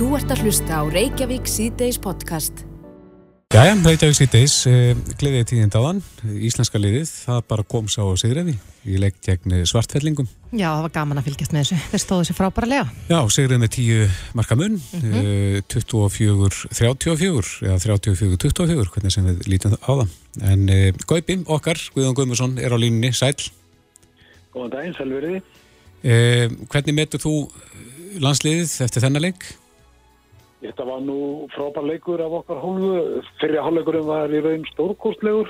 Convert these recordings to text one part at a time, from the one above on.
Þú ert að hlusta á Reykjavík C-Days podcast. Jæja, Reykjavík C-Days, uh, gleðið tíðind á þann, íslenska liðið, það bara kom sá á Sigræði í legg gegn svartfellingum. Já, það var gaman að fylgjast með þessu. Þeir stóðu sér frábæra lega. Já, Sigræði með tíu marka mun, mm -hmm. uh, 24-34 eða 34-24, hvernig sem við lítum á það. En uh, Gaupi, okkar, Guðjón Guðmursson, er á línunni, sæl. Góðan daginn, sælveriði. Uh, hvernig metur þú landsliðið eftir þennan leik? Þetta var nú frábær leikur af okkar hálfu. Fyrir hálfleikurinn var í raun stórkostlegur.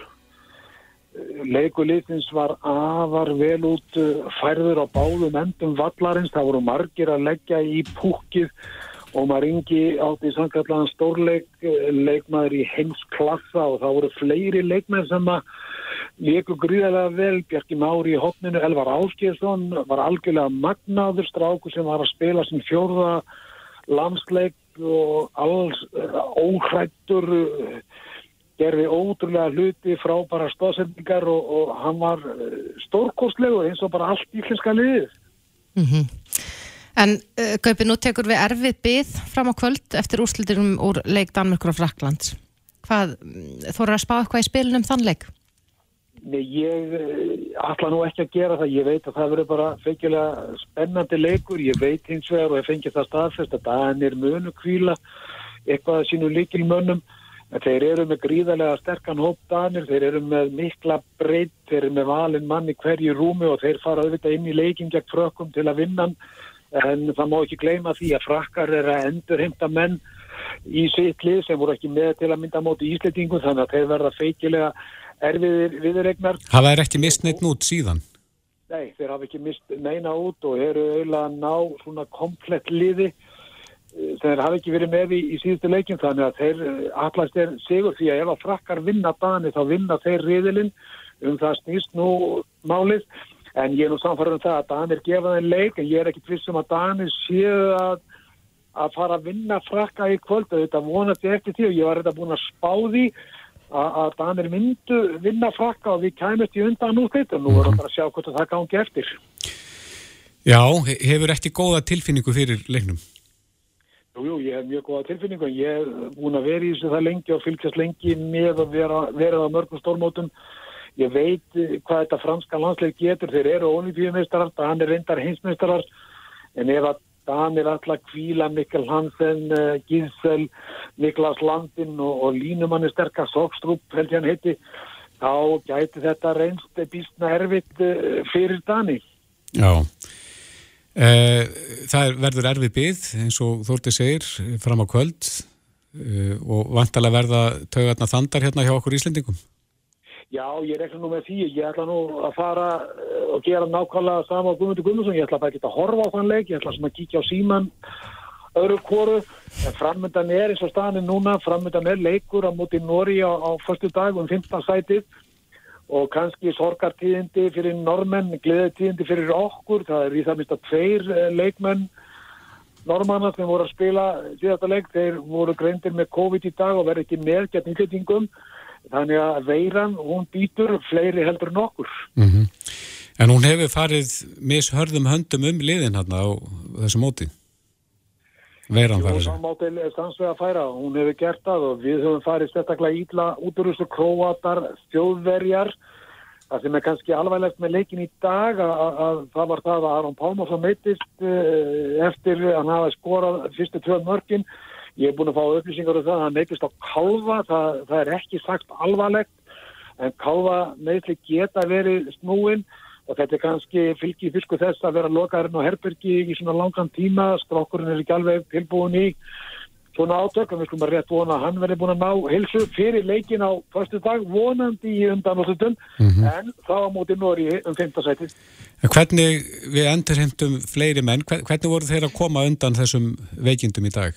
Leikulitins var afar vel út færður á báðum endum vallarins. Það voru margir að leggja í púkið og maður ringi átt í samkallan stórleik, leikmaður í heimsklassa og það voru fleiri leikmaður sem að leiku gríðarlega vel. Bjarki Mári í hopninu, Elvar Áskjesson var algjörlega magnaður stráku sem var að spila sem fjórða landsleik og alls óhrættur gerði ótrúlega hluti frábæra stóðsendingar og, og hann var stórkostlegur eins og bara allt íslenska liðið. Mm -hmm. En uh, Gaupi, nú tekur við erfið byð fram á kvöld eftir úrslutinum úr leik Danmörkur og Fraklands. Hvað, þú eru að spá eitthvað í spilunum þann leik? Ég ætla nú ekki að gera það. Ég veit að það verður bara feikjulega spennandi leikur. Ég veit hins vegar og ég fengi það staðfest að Danir munu kvíla eitthvað sínu líkil mönnum. En þeir eru með gríðarlega sterkan hóp Danir, þeir eru með mikla breytt, þeir eru með valin mann í hverju rúmi og þeir fara auðvitað inn í leikin gegn frökkum til að vinna. En það má ekki gleyma því að frakkar er að endurheimta menn í sitt lið sem voru ekki með til að mynda móti íslitingum þannig að þeir verða feikilega erfiðir viðregnar. Hafa þeir ekki mist neitt nút síðan? Nei, þeir hafa ekki mist neina út og eru eiginlega að ná svona komplett liði. Þeir hafa ekki verið með í, í síðustu leikin þannig að þeir allast er sigur því að ef að frakkar vinna dani þá vinna þeir riðilinn um það snýst nú málið. En ég er nú samfarið um það að Danir gefa þeim leik en ég er ekki tvissum að Danir séu að, að fara að vinna frakka í kvöld. Þetta vonandi eftir því og ég var þetta búin að spá því að Danir myndu vinna frakka og við kæmust í undan úr þetta og nú verðum við bara að sjá hvort það gangi eftir. Já, hefur ekki góða tilfinningu fyrir leiknum? Jú, jú, ég hef mjög góða tilfinningu en ég hef búin að vera í þessu það lengi og fylgjast lengi með að vera, vera á mörgum stórmótum. Ég veit hvað þetta franska landsleik getur, þeir eru olífíumeistarar, hann er reyndar heimsmeistarar en ef að Danir alltaf kvíla Mikkel Hansen, uh, Gísel, Niklas Landin og, og línumanni sterkar Sokstrup, held ég hann heiti, þá gæti þetta reynst býstna erfitt uh, fyrir Dani. Já, uh, það verður erfið byggð eins og Þórti segir fram á kvöld og vantalega verða taugarna þandar hérna hjá okkur Íslendingum. Já, ég rekna nú með því, ég ætla nú að fara og gera nákvæmlega sama á Guðmundur Guðmundsson, ég ætla bara ekki að horfa á þann leik, ég ætla að kíkja á síman öðru kóru, en framöndan er eins og staðin núna, framöndan er leikur á móti Nóri á, á förstu dag um 15 sætið. Og kannski sorgartíðindi fyrir normenn, gleðitíðindi fyrir okkur, það er í það mista tveir leikmenn normannar sem voru að spila síðasta leik, þeir voru greindir með COVID í dag og verði ekki með gett nýttingum þannig að veiran, hún býtur fleiri heldur en okkur. Mm -hmm. En hún hefur farið mishörðum höndum um liðin hérna á þessu móti? Veiran farið sér? Jú, það móti stansvega að færa. Hún hefur gert það og við höfum farið sérstaklega ídla útrústu króatar, þjóðverjar. Það sem er kannski alvegilegt með leikin í dag að, að, að það var það að Aron Pálmarsson meittist eftir að hann hafa skorað fyrstu tvö mörgin Ég hef búin að fá upplýsingar um það að hann meitist á kalva, það, það er ekki sagt alvarlegt, en kalva meitli geta verið snúin og þetta er kannski fylgi fylgu þess að vera lokaðurinn á herbergi í svona langan tíma, strokkurinn er ekki alveg tilbúin í svona átök, en við skulum að rétt vona að hann verði búin að ná hilsu fyrir leikin á förstu dag, vonandi í undan og stundum, mm -hmm. en þá á móti Nóri um 15 sæti. Hvernig við endurheimtum fleiri menn, hvernig voru þeir að koma undan þessum veikindum í dag?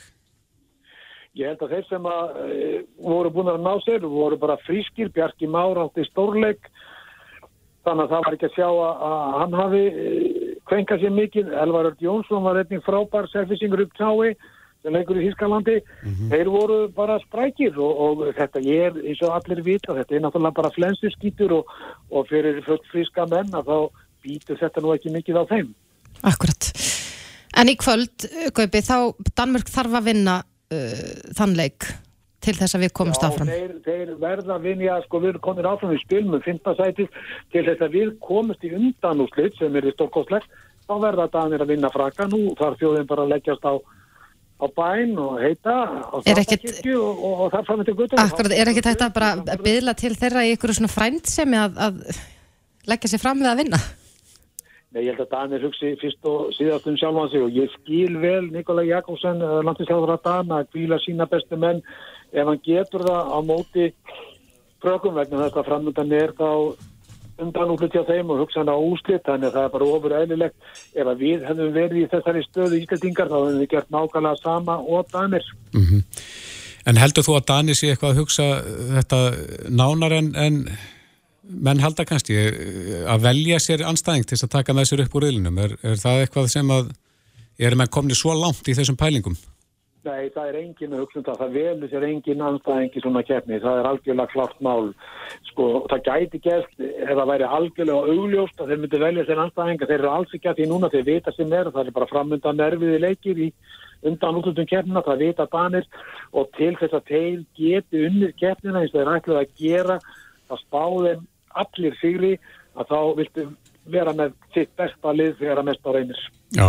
Ég held að þeir sem að, e, voru búin að ná sér voru bara frískir, Bjarki Már átti stórleik. Þannig að það var ekki að sjá að, að hann hafi e, kvenkað sér mikið. Elvar Ört Jónsson var einnig frábær selfisingur upp tái sem leikur í Hískalandi mm -hmm. þeir voru bara sprækir og, og þetta ég er eins og allir vita þetta er náttúrulega bara flensuskýtur og, og fyrir fullt fríska menn að þá býtur þetta nú ekki mikið á þeim. Akkurat. En í kvöld, Gaupi, þá Danmörk þarf að vinna uh, þann leik til þess að við komumst Já, áfram. þeir, þeir verða að vinja, sko við erum komin áfram í spilum um fimmtasætið til þess að við komumst í undanúslit sem er í stórkostlegt, þá verða Danir að vinna fraka nú, þar þjóðin bara að leggjast á, á bæn og heita á ekkit- Svartakirkju og, og, og þar fram til guttum. Akkurat, er ekki þetta bara að byðla til þeirra í ykkur svona frændsemi að, að leggja sér fram við að vinna? Nei, ég held að Danir hugsi fyrst og síðast um sjálfan sig og ég skil vel Nikolaj Jakobsen, landislega Dana, að kvíla sína bestu menn ef hann getur það á móti frökkum vegna þess að framöndan er þá undan útlut hjá þeim og hugsa hann á úslit, þannig að það er bara ofur eðlilegt. Ef að við hefðum verið í þessari stöðu íslendingar þá hefðum við gert nákvæmlega sama og Danir. En heldur þú að Dani sé eitthvað að hugsa þetta nánar en, en menn halda kannski eh, að velja sér anstæðing til að taka með sér upp úr riðlinum? Er, er það eitthvað sem að erum menn komni svo langt í þessum pælingum? Nei, það er engin um það. Það velur sér engin anstæðing í svona keppni. Það er algjörlega klart mál. Sko, það gæti gæst ef það væri algjörlega augljóst að þeir myndi velja sér anstæðing. Þeir eru alls ekki að því núna þeir vita sem er. Það er bara framöndan erfiði leikir í undan útlutum keppnina. Það vita banir og til þess að þeir geti unnið keppnina eins og þeir ætluð að gera að spáðum allir sigri að þá viltu vera með sitt besta lið þegar að mest á reynir. Já.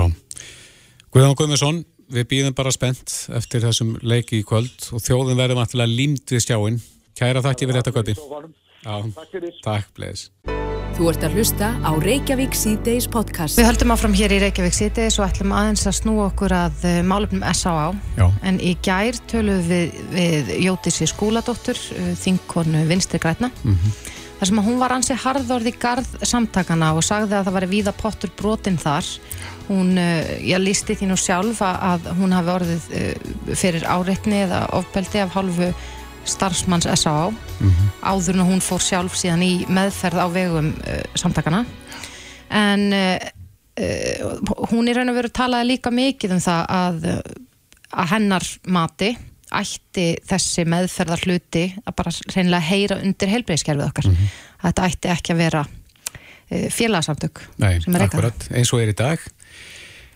Guðjón Guðmundsson, við býðum bara spennt eftir þessum leiki í kvöld og þjóðin verðum alltaf límt við skjáin. Kæra þakki fyrir þetta kaupi. Já, Takk fyrir. takk, bleðis. Þú ert að hlusta á Reykjavík síðdeis podcast. Við höldum áfram hér í Reykjavík City og ætlum aðeins að snúa okkur að uh, málefnum S.A.A. Já. En í gær töluðum við, við Jótissi Skúladóttur, uh, þingkonu Vinstri Grætna. Þar sem að hún var ansi harðorð í garð samtakana og sagði að það var víða pottur brotin þar. Hún, uh, ég lísti því nú sjálf að- hún hafi orðið uh, fyrir áreitni eða ofbeldi af hálfu starfsmanns S.A.A. áður en hún fór sjálf síðan í meðferð á vegum uh, samtakana. En hún í raun og veru talaði líka mikið um það að, að hennar mati ætti þessi meðferðar hluti að bara reynilega heyra undir heilbreyðskerfið okkar. Þetta ætti ekki að vera uh, félagsamtök Nei, er akkurat, eins og er í dag.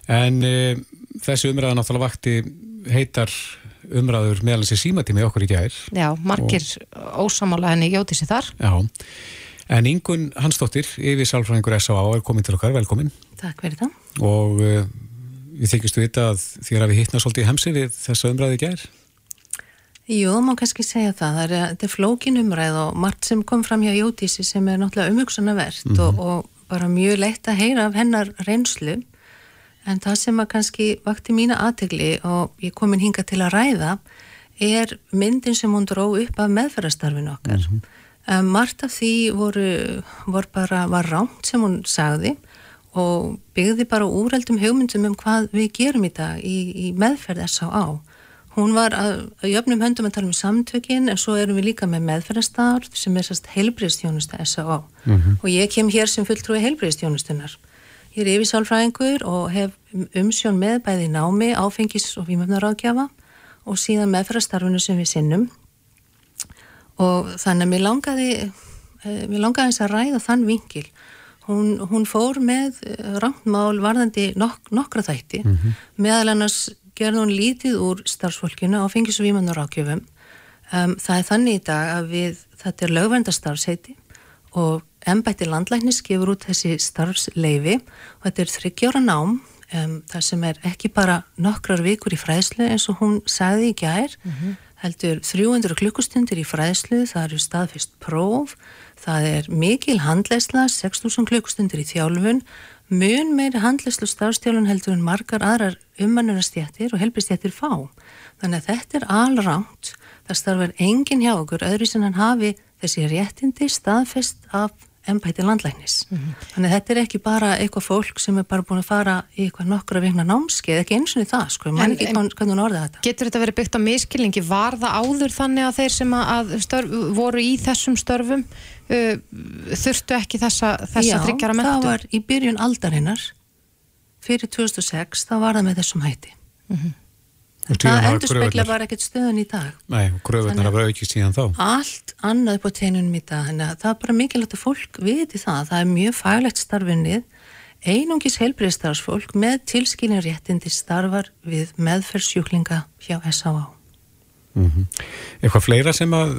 En uh, þessi umræða náttúrulega vakti heitar umræður meðal þessi símatími okkur í gær. Já, margir ósamála henni jóti sér þar. Já. En Ingun Hansdóttir, yfir sálfræðingur S.A.A. er komin til okkar, velkomin. Takk fyrir það. Og uh, við þykist vita að þér hafi hittnað svolítið í hemsi við þessa umræði í gær. Jú, má kannski segja það. Það er, er flókin umræð og margt sem kom fram hjá Jótísi sem er náttúrulega umhugsunarvert og, og bara mjög leitt að heyra af hennar reynslu. En það sem að kannski vakti mína aðtegli og ég komin hinga til að ræða er myndin sem hún dró upp af meðferðastarfinu okkar. Um, margt af því voru, voru bara, var rámt sem hún sagði og byggði bara úreldum hugmyndum um hvað við gerum í dag í, í meðferð S.A.A. Hún var að, að jöfnum höndum að tala um samtökin en svo erum við líka með meðferðastarf sem er sérst heilbriðstjónusta S.A.A. og ég kem hér sem fulltrúi heilbriðstjónustunar. Ég er yfirsálfræðingur og hef umsjón með bæði námi, áfengis og vímöfnaráðgjafa og síðan meðferðastarfinu sem við sinnum og þannig að mér langaði, eh, mér langaði eins að ræða þann vinkil. Hún, hún fór með rántmál varðandi nok nokkra þætti, meðal annars gerði hún lítið úr starfsfólkinu á fengis og vímannar ákjöfum. Um, það er þannig í dag að við, þetta er lögvendastarfsheiti og embætti landlæknis gefur út þessi starfsleifi og þetta er þryggjóra nám um, það sem er ekki bara nokkrar vikur í fræðslu eins og hún sagði í gær heldur 300 klukkustundir í fræðslu, það eru staðfist próf, það er mikil handleysla, 6000 klukkustundir í þjálfun, mun meiri handleyslu starfstjálfun heldur en margar aðrar ummannarastjættir og helbristjættir fá. Þannig að þetta er alránt, það starfar engin hjá okkur öðru sem hann hafi þessi réttindi staðfest af embæti landlæknis. Þannig að þetta er ekki bara eitthvað fólk sem er bara búin að fara í eitthvað nokkra vegna námskeið, ekki eins og það, sko, En- ekki hún orðið þetta. Getur þetta verið byggt á miskilningi? Var það áður þannig að þeir sem að störf, voru í þessum störfum þurftu ekki þessa, þessa þryggjara Já, það mentu? var í byrjun aldarinnar fyrir 2006, þá var það með þessum hætti. Og Það síðan hafa endur spekla bara ekkert stöðun í dag. Nei, og kröfurnar hafa aukist síðan þá. Allt annað upp á teinunum í dag, þannig að það er bara mikilvægt að fólk viti það. Það er mjög faglegt starfinnið Einungis heilbriðstarfsfólk með tilskilin réttindi starfar við meðferðsjúklinga hjá S.A.A. Mm -hmm. Eitthvað fleira sem að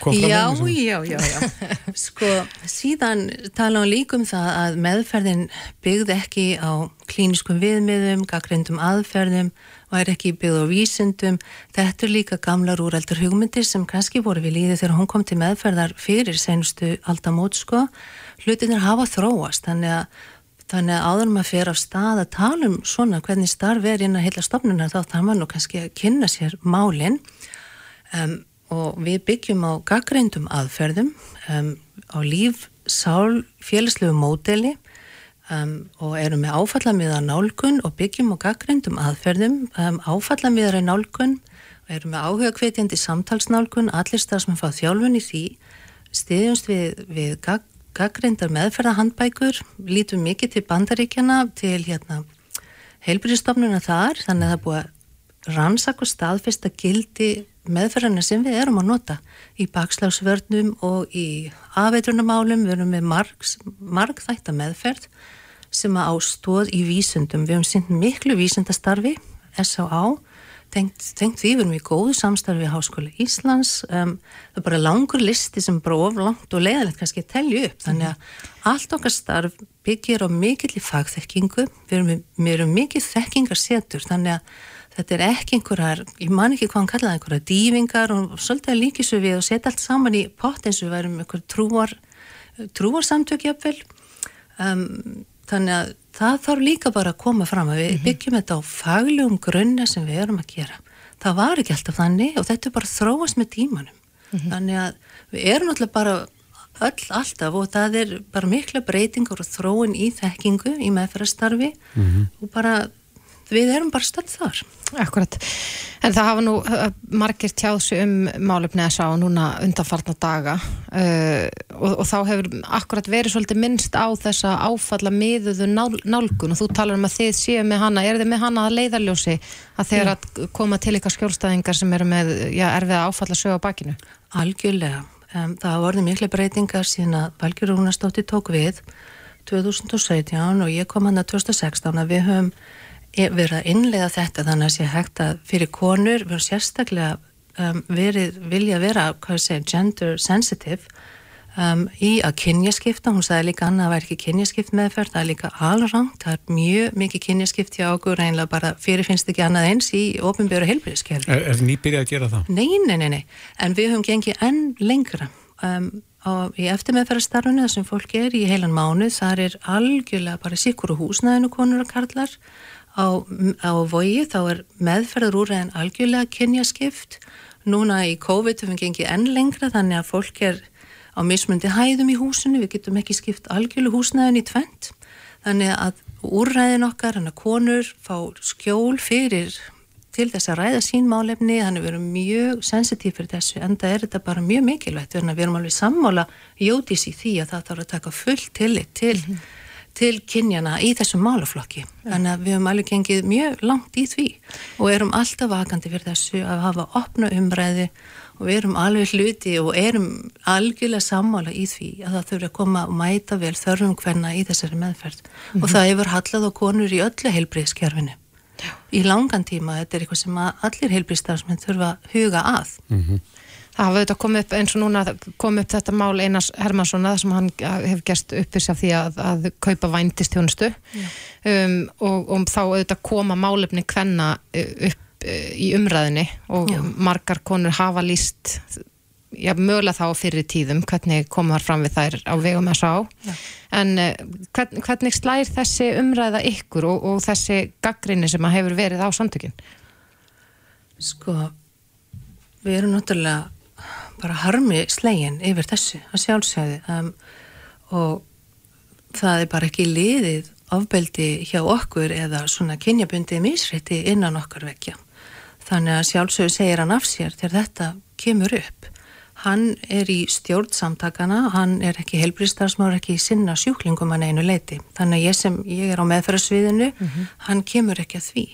kom fram já, sem... já, já, já. Sko, síðan tala hann líka um það að meðferðin byggð ekki á klíniskum viðmiðum, gaggrindum aðferðum, væri ekki byggð á vísindum. Þetta er líka gamla rúrældur hugmyndir sem kannski voru við líðið þegar hún kom til meðferðar fyrir senustu aldamót, sko. Hlutinir hafa þróast, þannig að Þannig að áður maður fer af stað að tala um svona hvernig starf er inn að heila stofnunar þá þarf maður nú kannski að kynna sér málinn um, og við byggjum á gaggrindum aðferðum um, á líf, sál, félagslegu módeli um, og erum með áfallamiða nálgun og byggjum á gaggrindum aðferðum um, áfallamiðar í nálgun og erum með áhuga kvetjandi samtalsnálgun allir stað sem fá þjálfun í því stiðjumst við, við gaggrindum gaggrindar meðferðahandbækur, lítum mikið til bandaríkjana, til hérna, heilbyrjastofnuna þar, þannig að það búið að rannsaka staðfesta gildi meðferðarna sem við erum að nota í bakslagsvörnum og í afveitrunamálum, við erum með marg, marg þætta meðferð sem að ástóð í vísundum. Við hefum synd miklu vísundastarfi, S.A.A tengt, tengt því, við erum í góðu samstarfi við Háskóla Íslands. Um, það er bara langur listi sem bara oflangt og leðalegt kannski að telju upp. Þannig að allt okkar starf byggir á mikill í fagþekkingu. Við erum, við erum mikill þekkingarsetur þannig að þetta er ekki einhverjar ég man ekki hvað hann kallaði einhverjar dývingar og svolítið líkisum við og setja allt saman í pott eins og við erum einhver trúar trúarsamtökjafvel um, þannig að það þarf líka bara að koma fram að við mm -hmm. byggjum þetta á faglegum grunna sem við erum að gera. Það var ekki alltaf þannig og þetta er bara þróast með tímanum. Mm -hmm. Þannig að við erum alltaf bara öll alltaf og það er bara mikla breytingar og þróin í þekkingu í meðferðarstarfi mm -hmm. og bara við erum bara stöld þar. Akkurat, en það hafa nú uh, margir tjáðs um málefni að sá núna undanfarnar daga. Uh, og, og þá hefur akkurat verið svolítið minnst á þessa áfalla miðuðu nál, nálgun. Og þú talar um að þið séu með hana, er þið með hana að leiðarljósi að þeir að koma til ykkar skjólstæðingar sem eru með já, erfið að áfalla sög á bakinu? Algjörlega, um, það hafa vorið miklu breytingar síðan að Valgjur Rúnastóttir tók við 2017 og ég kom hann að 2016 að við höfum verið að innlega þetta þannig að sé hægt að fyrir konur verður sérstaklega um, verið, vilja vera, hvað segja, gender sensitive um, í að kynjaskipta, hún sagði líka annað að það væri ekki kynjaskipt meðferð, það er líka alrangt, það er mjög mikið kynjaskipt hjá okkur, einlega bara fyrirfinnst ekki annað eins í ofinbjöru heilbyrðiskerfi. Er, er nýbyrjað að gera það? Nei, nei, nei, nei, en við höfum gengið enn lengra um, á, í eftirmeðferðarstarfinu þar sem fólk er í heilan mánuð, þar er algjörlega bara sikkur og húsnæðinu konur og karlar á, á vogi þá er meðferður úr en algjörlega kynjaskipt. Núna í COVID höfum við gengið enn lengra þannig að fólk er á mismundi hæðum í húsinu, við getum ekki skipt algjörlega húsnæðin í tvent. Þannig að úrræðin okkar, hann að konur fá skjól fyrir til þess að ræða sín málefni, þannig að við erum mjög sensitív fyrir þessu, en það er þetta bara mjög mikilvægt, við erum alveg sammála jótis í því að það þarf að taka fullt tillit til mm -hmm til kynjana í þessum málaflokki. Þannig að við höfum alveg gengið mjög langt í því og erum alltaf vakandi fyrir þessu að hafa opna umræði og við erum alveg hluti og erum algjörlega sammála í því að það þurfa að koma og mæta vel þörfum hverna í þessari meðferð mm -hmm. og það hefur hallað á konur í öllu heilbriðskjörfinu. Í langan tíma þetta er eitthvað sem allir heilbriðstafsmenn þurfa að huga að. Mm -hmm. Það hafa auðvitað komið upp eins og núna komið upp þetta mál Einars Hermanssona sem hann hefur gerst uppis af því að, að kaupa væntistjónustu um, og, og þá auðvitað koma málefni hvenna uh, upp uh, í umræðinni og Já. margar konur hafa líst já, mögulega þá fyrir tíðum hvernig komar fram við þær á vegum að sá já. en uh, hvern, hvernig slæðir þessi umræða ykkur og, og þessi gaggrinni sem að hefur verið á samtökinn? Sko við erum náttúrulega bara harmi slegin yfir þessu að sjálfsögði um, og það er bara ekki liðið ofbeldi hjá okkur eða svona kynjabundið misrætti innan okkar vekja þannig að sjálfsögðu segir hann af sér þegar þetta kemur upp. Hann er í stjórnsamtakana hann er ekki helbriðstarfsmáður ekki sinna sjúklingum að neinu leiti þannig að ég sem ég er á meðferðarsviðinu mm -hmm. hann kemur ekki að því.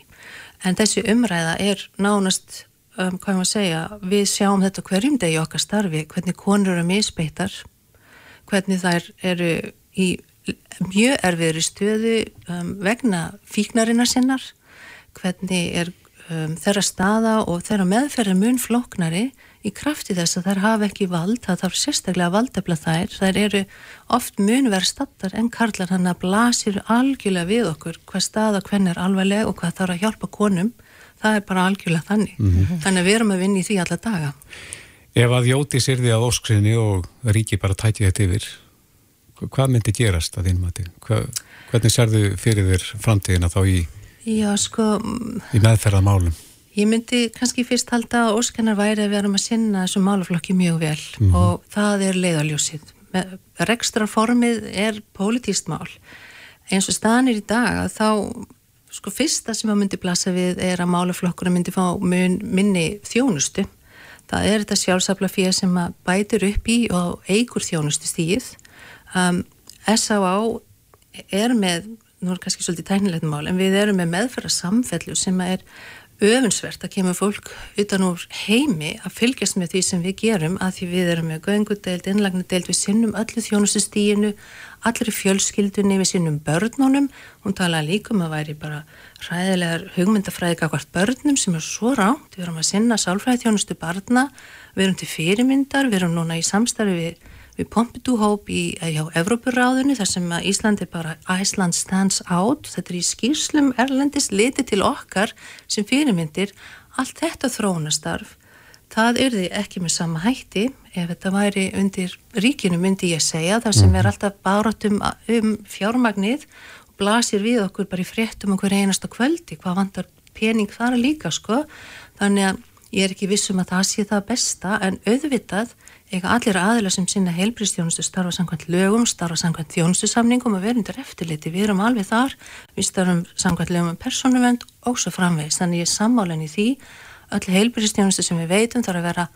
En þessi umræða er nánast um, hvað má segja, við sjáum þetta hverjum degi okkar starfi, hvernig konur eru misbeittar, hvernig þær eru í mjög erfiðri stöðu um, vegna fíknarinnar sinnar, hvernig er um, þeirra staða og þeirra meðferði mun floknari í krafti þess að þær hafa ekki vald, það þarf sérstaklega valdefla þær, þær eru oft mun verið stattar en karlar hann að blasir algjörlega við okkur hvað staða hvernig er alvarleg og hvað þarf að hjálpa konum, það er bara algjörlega þannig, mm -hmm. þannig að við erum að vinna í því alla daga. Ef að Jóti sérði að óskrinni og ríki bara tæti þetta yfir, hvað myndi gerast að þín mati? Hva, hvernig sérðu fyrir þér framtíðina þá í, Já, sko, í meðferðamálum? Ég myndi kannski fyrst halda að óskannar væri að við erum að sinna þessum málaflokki mjög vel mm -hmm. og það er leiðaljósið. Rekstraformið er pólitíst mál. Eins og staðanir í dag að þá, sko fyrsta sem að myndi blasa við er að málaflokkurinn myndi fá mun, minni þjónustu það er þetta sjálfsafla fyrir sem að bætir upp í og eigur þjónustu stíð um, S.A.A. er með nú er kannski svolítið tæknilegt mál en við erum með meðferða samfellu sem er öfinsvert að kemur fólk utan úr heimi að fylgjast með því sem við gerum að því við erum með göngudeld, innlagnudeld, við sinnum öllu þjónustustíinu, allir fjölskyldunni, við sinnum börnunum, hún talaði líka um að væri bara ræðilegar hugmyndafræði kakvart börnum sem er svo ránt, við erum að sinna sálfræði þjónustu barna, við erum til fyrirmyndar, við erum núna í samstarfi við við Pompidou-hóp í hjá Evrópuráðunni þar sem að Ísland er bara Iceland stands out, þetta er í skýrslum erlendis liti til okkar sem fyrirmyndir, allt þetta þróunastarf, það því ekki með sama hætti. Ef þetta væri undir ríkinu myndi ég segja þar sem er mhm. alltaf báratum um fjármagnið og blasir við okkur bara í fréttum okkur einasta kvöldi, hvað vantar pening þar líka sko, þannig að ég er ekki vissum að það sé það besta en auðvitað eiga allir aðila sem sinna heilbristjónustu starfa samkvæmt lögum, starfa samkvæmt þjónustusamningum og verðundar eftirliti. Við erum alveg þar, við starfum samkvæmt lögum um persónuvend og svo framvegist. Þannig ég er sammálan í því, öll heilbristjónustu sem við veitum þarf að vera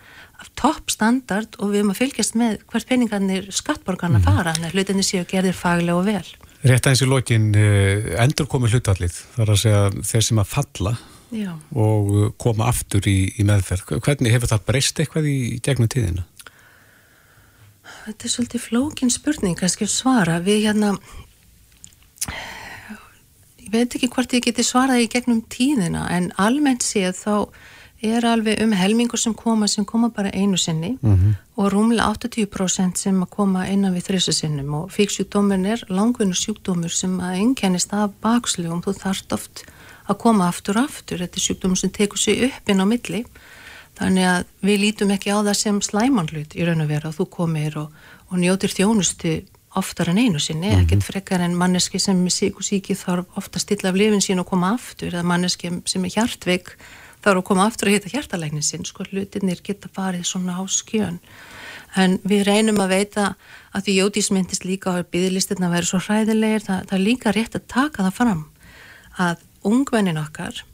af topp standard og við erum að fylgjast með hvert peningarnir skattborgarna mm. fara, þannig að hlutinni séu gerðir faglega og vel. Rétt aðeins í lokin, eh, endur komið hlutallið, þar að segja þeir sem að falla Já. og koma aftur í, í meðferð. Hvernig hefur það breyst eitthvað í gegnum tíðina? Þetta er svolítið flókin spurning kannski svara. Við hérna ég veit ekki hvort ég geti svarað í gegnum tíðina en almennt séð þá er alveg um helmingur sem koma sem koma bara einu sinni mm -hmm. og rúmlega 80% sem að koma innan við þrjusu sinnum. Og fíksjúkdóminn er langvinnu sjúkdómur sem að einkennist af bakslegum þú þarft oft að koma aftur aftur. Þetta er sjúkdómur sem tekur sig upp inn á milli Þannig að við lítum ekki á það sem slæmanlut í raun og vera og þú komir og, og njótir þjónustu oftar en einu sinni, mm -hmm. ekkert frekar en manneski sem er sík og síki þarf ofta að stilla af lifin sín og koma aftur eða manneski sem er hjartveik þarf að koma aftur og hitta hjartalegnin sin sko hlutinir geta farið svona á skjön en við reynum að veita að því jótísmyndist líka á byggðlistin að vera svo hræðilegir það, það er líka rétt að taka það fram að ungvennin okkar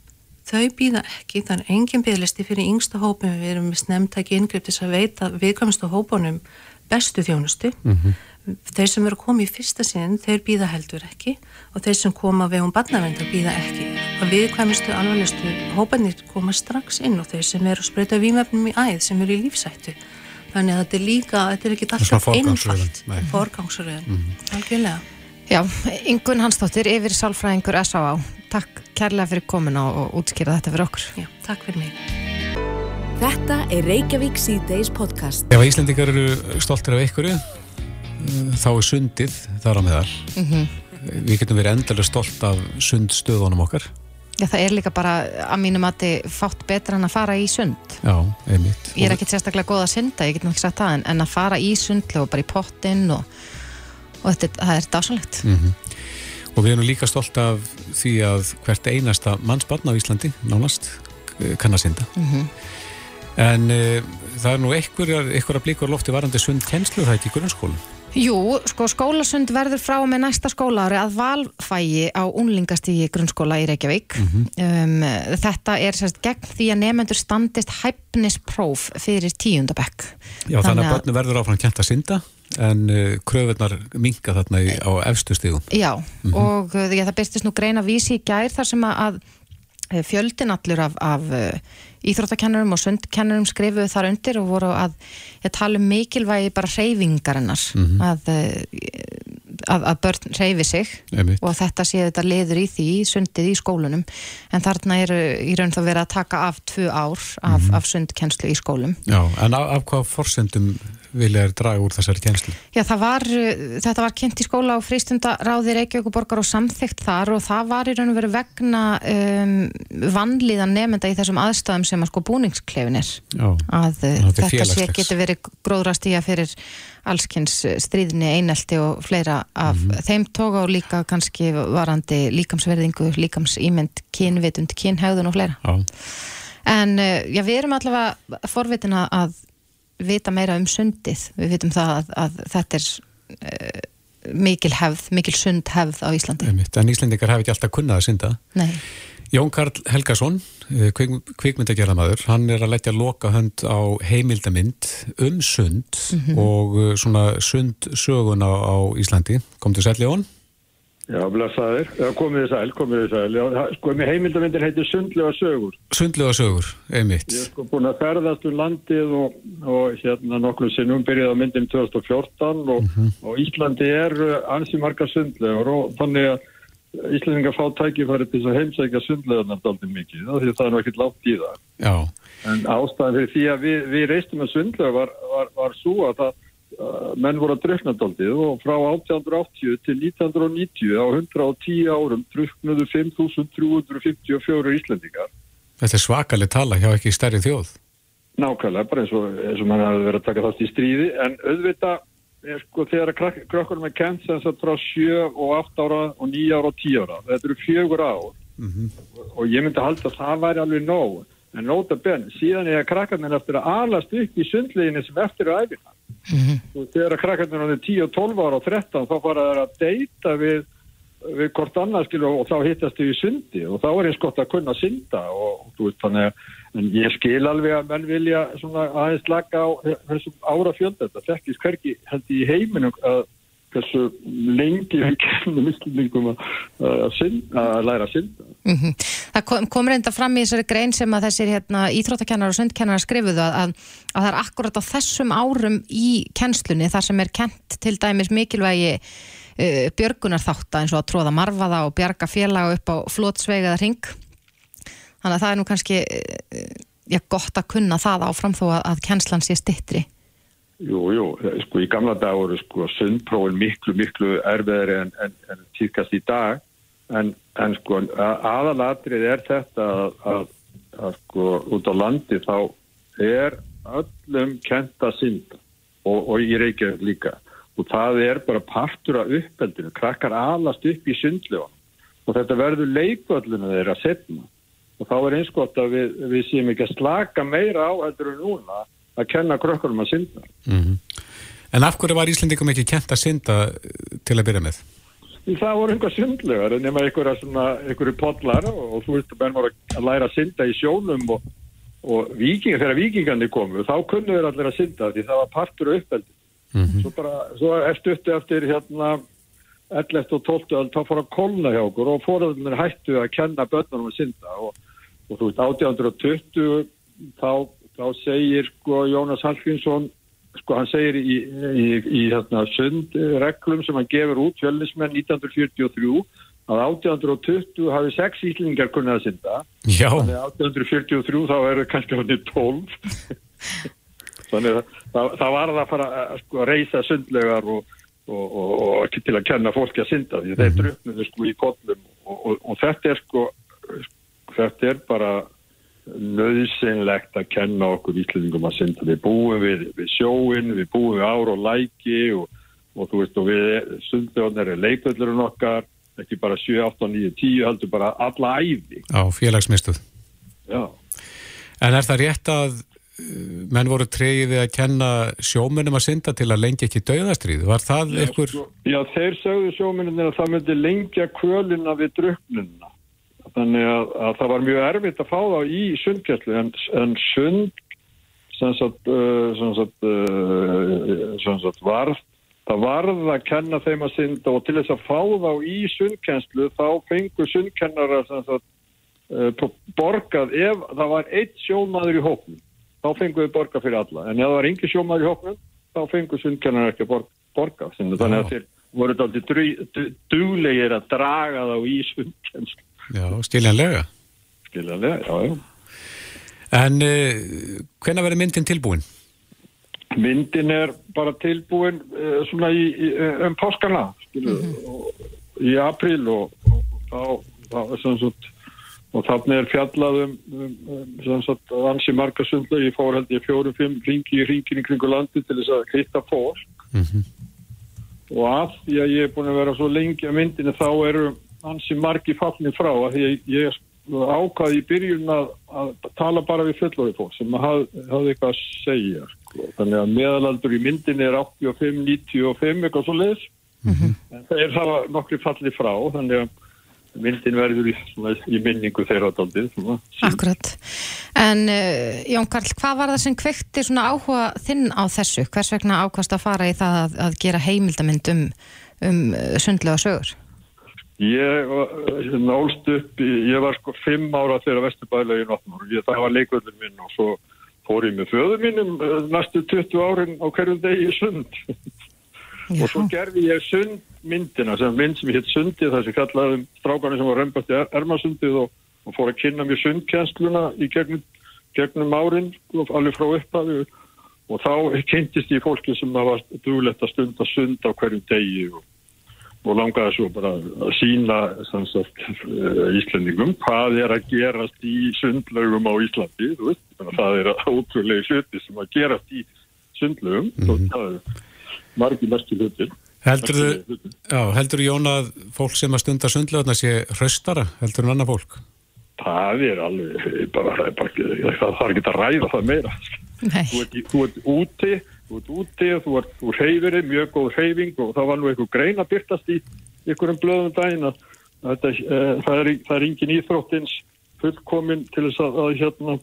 þau býða ekki, það er engin byggðlisti fyrir yngsta hópum, við erum með snemntæki ingripptis að veita viðkvæmstu hópunum bestu þjónustu. Mm -hmm. þeir sem eru að koma í fyrsta sinn þeir býða heldur ekki og þeir sem koma við um barnavendar býða ekki. Og viðkvæmustu alvarlegustu hópanir koma strax inn og þeir sem eru að spröyta výmöfnum í æð sem eru í lífsættu þannig að þetta er líka, þetta er ekki alltaf einfalt. Forgangsröðin, mm -hmm. algjörlega Já, Ingun Hansdóttir yfir Sálfræðingur S.A.A. Takk kærlega fyrir komin og útskýra þetta fyrir okkur. Já, takk fyrir mig. Þetta er Reykjavík C-Days podcast. Ef Íslandingar eru stoltir af einhverju, þá er sundið þar á meðal. Mm -hmm. Við getum verið endalega stolt af sundstöðunum okkar. Já, það er líka bara að mínum að þið fátt betra en að fara í sund. Já, einmitt. Ég er ekki sérstaklega góð að synda, ég get náttúrulega sagt það, en, en að fara í sundlu og bara í pottin og, og þetta, það er dásalegt. Mm -hmm. Og við erum líka stolt af því að hvert einasta mannsbarn á Íslandi, nánast, kann að synda. Mm -hmm. En uh, það er nú einhverja blíkur lofti varandi sund kennslu það ekki í grunnskólum? Jú, sko skólasund verður frá með næsta skólaári að valfægi á unlingastígi grunnskóla í Reykjavík. Mm -hmm. um, þetta er sérst gegn því að nefnendur standist hæfnispróf fyrir tíundabekk. Já, þannig, þannig að börnu verður áfram kent að synda? En uh, kröfunar minga þarna í, á efstu stígum. Já, mm -hmm. og uh, það byrstist nú greina vísi í gær þar sem að, uh, fjöldin allur af, af íþróttakennurum og sundkennurum skrifuðu þar undir og voru að tala um mikilvægi bara reyfingarinnar mm -hmm. að, að, að börn reyfi sig Einmitt. og þetta sé þetta liður í því, sundið í skólunum en þarna eru í raun þá verið að taka af tvö ár af, Mhm. af sundkennslu í skólum. Já, en af, af hvað forsendum vilja þér draga úr þessari kjenslu? Já, var, þetta var kynnt í skóla á frístundaráði Reykjavíkuborgar og samþygt þar og það var í raun og veru vegna um, vannlíðan nefnda í þessum aðstæðum sem að sko búningsklefin er. Já, að uh, þetta sé getur verið gróðrastíja fyrir allskins stríðni, einelti og fleira af þeim tóka og líka kannski varandi líkamsverðingu, líkamsýmynd, kynvitund, kynhægðun og fleira. já, En uh, já, við erum allavega forvitin að vita meira um sundið. Við vitum það að, að þetta er uh, mikil hefð, mikil sund hefð á Íslandi. En Íslendingar hafi ekki alltaf kunnað að synda. Nei. Jón Karl Helgason, eh, kvik, kvikmyndagerðamaður, hann er að leggja loka hönd á heimildamind um sund og eh, svona sundsögun á, á Íslandi. Kom til sætli Jón? Já, blessaðir. Já, komið þið sæl, komið þið sæl. Já, það- sko, með heimildamindir heitir Sundlega sögur. Sundlega sögur, einmitt. Ég er sko búin að ferðast um landið og, og hérna nokkru sinnum byrjaði á myndin 2014 og, og Íslandi er ansi marga sundlegar og þannig að Íslandingar fá tækifæri til þess að heimsækja sundlegarnar daldið mikið, af því að það er nú ekkert látt í það. Já, En ástæðan fyrir því að við, við reistum að sundlega var, var, var svo að það, menn voru að drukna daldið og frá 1880 til 1990 á 110 árum druknuðu 5.354 Íslandingar. þetta er svakaleg tala hjá ekki stærri þjóð. Nákvæmlega, bara eins og, eins og mann hafi verið að taka þátt í stríði, en auðvitað er sko þegar að krökkunum er kent sem sagt frá 7 og 8 ára og 9 ára og 10 ára, þetta eru fjögur ár og ég myndi halda að það væri alveg nóg, en nóta benn síðan er að krakkarnir eftir að alast upp í sundleginni sem eftir er æfina og þegar að krakkarnir er 10 og 12 ára og 13 þá fara þeir að deyta við við hvort annað skilu og þá hittast þau í sundi. Og þá er eins gott að kunna synda og þú veist þannig að en ég skil alveg að menn vilja svona aðeins laga á þessum ára fjölda þetta þekkist hverki held í heiminum að hversu lengi við kennum íslendingum að, læra að synda. Mm Það kom, kom reynda fram í þessari grein sem að þessir hérna, íþróttakennar og sundkennar skrifuðu að, að, að það er akkurat á þessum árum í kennslunni þar sem er kent til dæmis mikilvægi uh, björgunar þátt eins og að tróða marfaða og bjarga félaga upp á flótsveigaða ring þannig að það er nú kannski uh, já, gott að kunna það áfram þó að, að kennslan sé stittri Jú, jú, sko í gamla dag voru sko sundprófin miklu, miklu erfiðari en, en, en týrkast í dag. En, en sko aðalatrið er þetta að, að, að sko út á landi þá er öllum kent að synda og, og í Reykjavík líka. Og það er bara partur af uppeldinu, krakkar alast upp í sundlegan og þetta verður leikvöllinu þeirra setna og þá er eins gott að við, við séum ekki að slaka meira á heldur en núna að kenna krökkurum að synda. Mm En af hverju var Íslendingum ekki kent að synda eh, til að byrja með? Það voru einhver sundlegar nema einhverju podlar og, og þú veist að menn voru að læra að synda í sjónum og, og vikingar, þegar vikingandi komu þá kunnu þeir allir að synda því það var partur uppeldi. Svo bara, svo er stuttu eftir hérna 11. og 12. öld þá fór að kolna hjá okkur og fóröldunir hættu að kenna börnunum að synda og, og þú veist 1820 þá, þá segir sko Jónas Hallgrímsson sko hann segir í, í, í hérna, sundreglum sem hann gefur út fjölnismenn 1943 að 1820 hafi sex íslingar kunnið að synda. Þannig að 1843 þá eru kannski hann 12 þannig að það, það var það að fara að sko, reysa sundlegar og, og, og, og til að kenna fólki að synda því þeir druknuðu sko í kollum og, og þetta er sko þetta er bara nöðsynlegt að kenna okkur íslendingum að synda. Við búum við, við sjóin, við búum við ár og læki og, og þú veist og við sundlegarnir er leikvöldurinn okkar, ekki bara 7, 8, 9, 10, heldur bara alla æfi. á félagsmistuð. Já. En er það rétt að uh, menn voru treyið að kenna sjómennum að synda til að lengja ekki dauðastrýð? Var það ykkur... sko, Já, þeir sögðu sjóminnir að það myndi lengja kvölina við druknuna. Þannig að, að það var mjög erfitt að fá þá í sundkjæslu en, en sund sem sagt, uh, sem sagt, uh, sem sagt varð, það varð að kenna þeim að synda og til þess að fá þá í sundkjæslu þá fengur sundkennara uh, borgað ef það var eitt sjómaður í hóknum þá fengur við borgað fyrir alla. En ef það var engi sjómaður í hóknum þá fengur sundkennara ekki að borga, þannig að þeir voru aldrei duglegir að draga þá í sundkjenslu. Já, skiljanlega. Skiljanlega, já, já. En uh, hvenna verður myndin tilbúin? Myndin er bara tilbúin uh, svona í, í, um páskana, skilu, mm -hmm. í april og, og þá, þá er svona svona og þannig er fjallað um, um, um ansi marga sundla ég fór held ég fjóru-fimm ringi í ringin í kringu landi til þess að hitta fólk mm -hmm. og af því að ég er búin að vera svo lengi að myndinu þá eru ansi margi fallin frá að ég, ég ákvaði í byrjun að, að tala bara við fullorði fólk sem hafði haf eitthvað að segja sko. þannig að meðalaldur í myndinu er 85-95 eitthvað svo leiðs mm -hmm. en það er það nokkri fallin frá þannig að myndin verður í, svona, í minningu þeirra daldið. Akkurat. En uh, Jón Karl, hvað var það sem kvekti svona áhuga þinn á þessu? Hvers vegna ákvæmst að fara í það að, að gera heimildamind um, um uh, sundlega sögur? Ég nálst upp, ég var sko fimm ára þegar Vesturbæla í Náttúr. Það var leikvöldur minn og svo fór ég með föður mínum uh, næstu 20 árin á hverjum degi sund. Og svo gerði ég sundmyndina sem mynd sem hitt sundi þar sem kallaði um strákarnir sem var römbast í ermasundið og, og fór að kynna mér sundkjænsluna í gegnum, gegnum árin og alveg frá upphafi og þá kynntist ég fólki sem var duglegt að stunda sund á hverjum degi og, og langaði svo bara að sína sagt, Íslandingum hvað er að gerast í sundlaugum á Íslandi veist, það er ótrúlega hluti sem að gerast í sundlaugum mm -hmm. það er margi merki hlutir. Heldur þú, Jón, að fólk sem að stunda sundlöðna sé hraustara heldur en annað fólk? Það er alveg, bara, það er bara, það er ekki að ræða það meira. Þú ert, þú ert úti, þú ert úti og þú ert, þú reyfirinn, mjög góð reyfing og það var nú einhver grein að byrtast í einhverjum blöðum daginn að þetta, e, það, er, það er engin íþróttins fullkomin til þess að, að hérna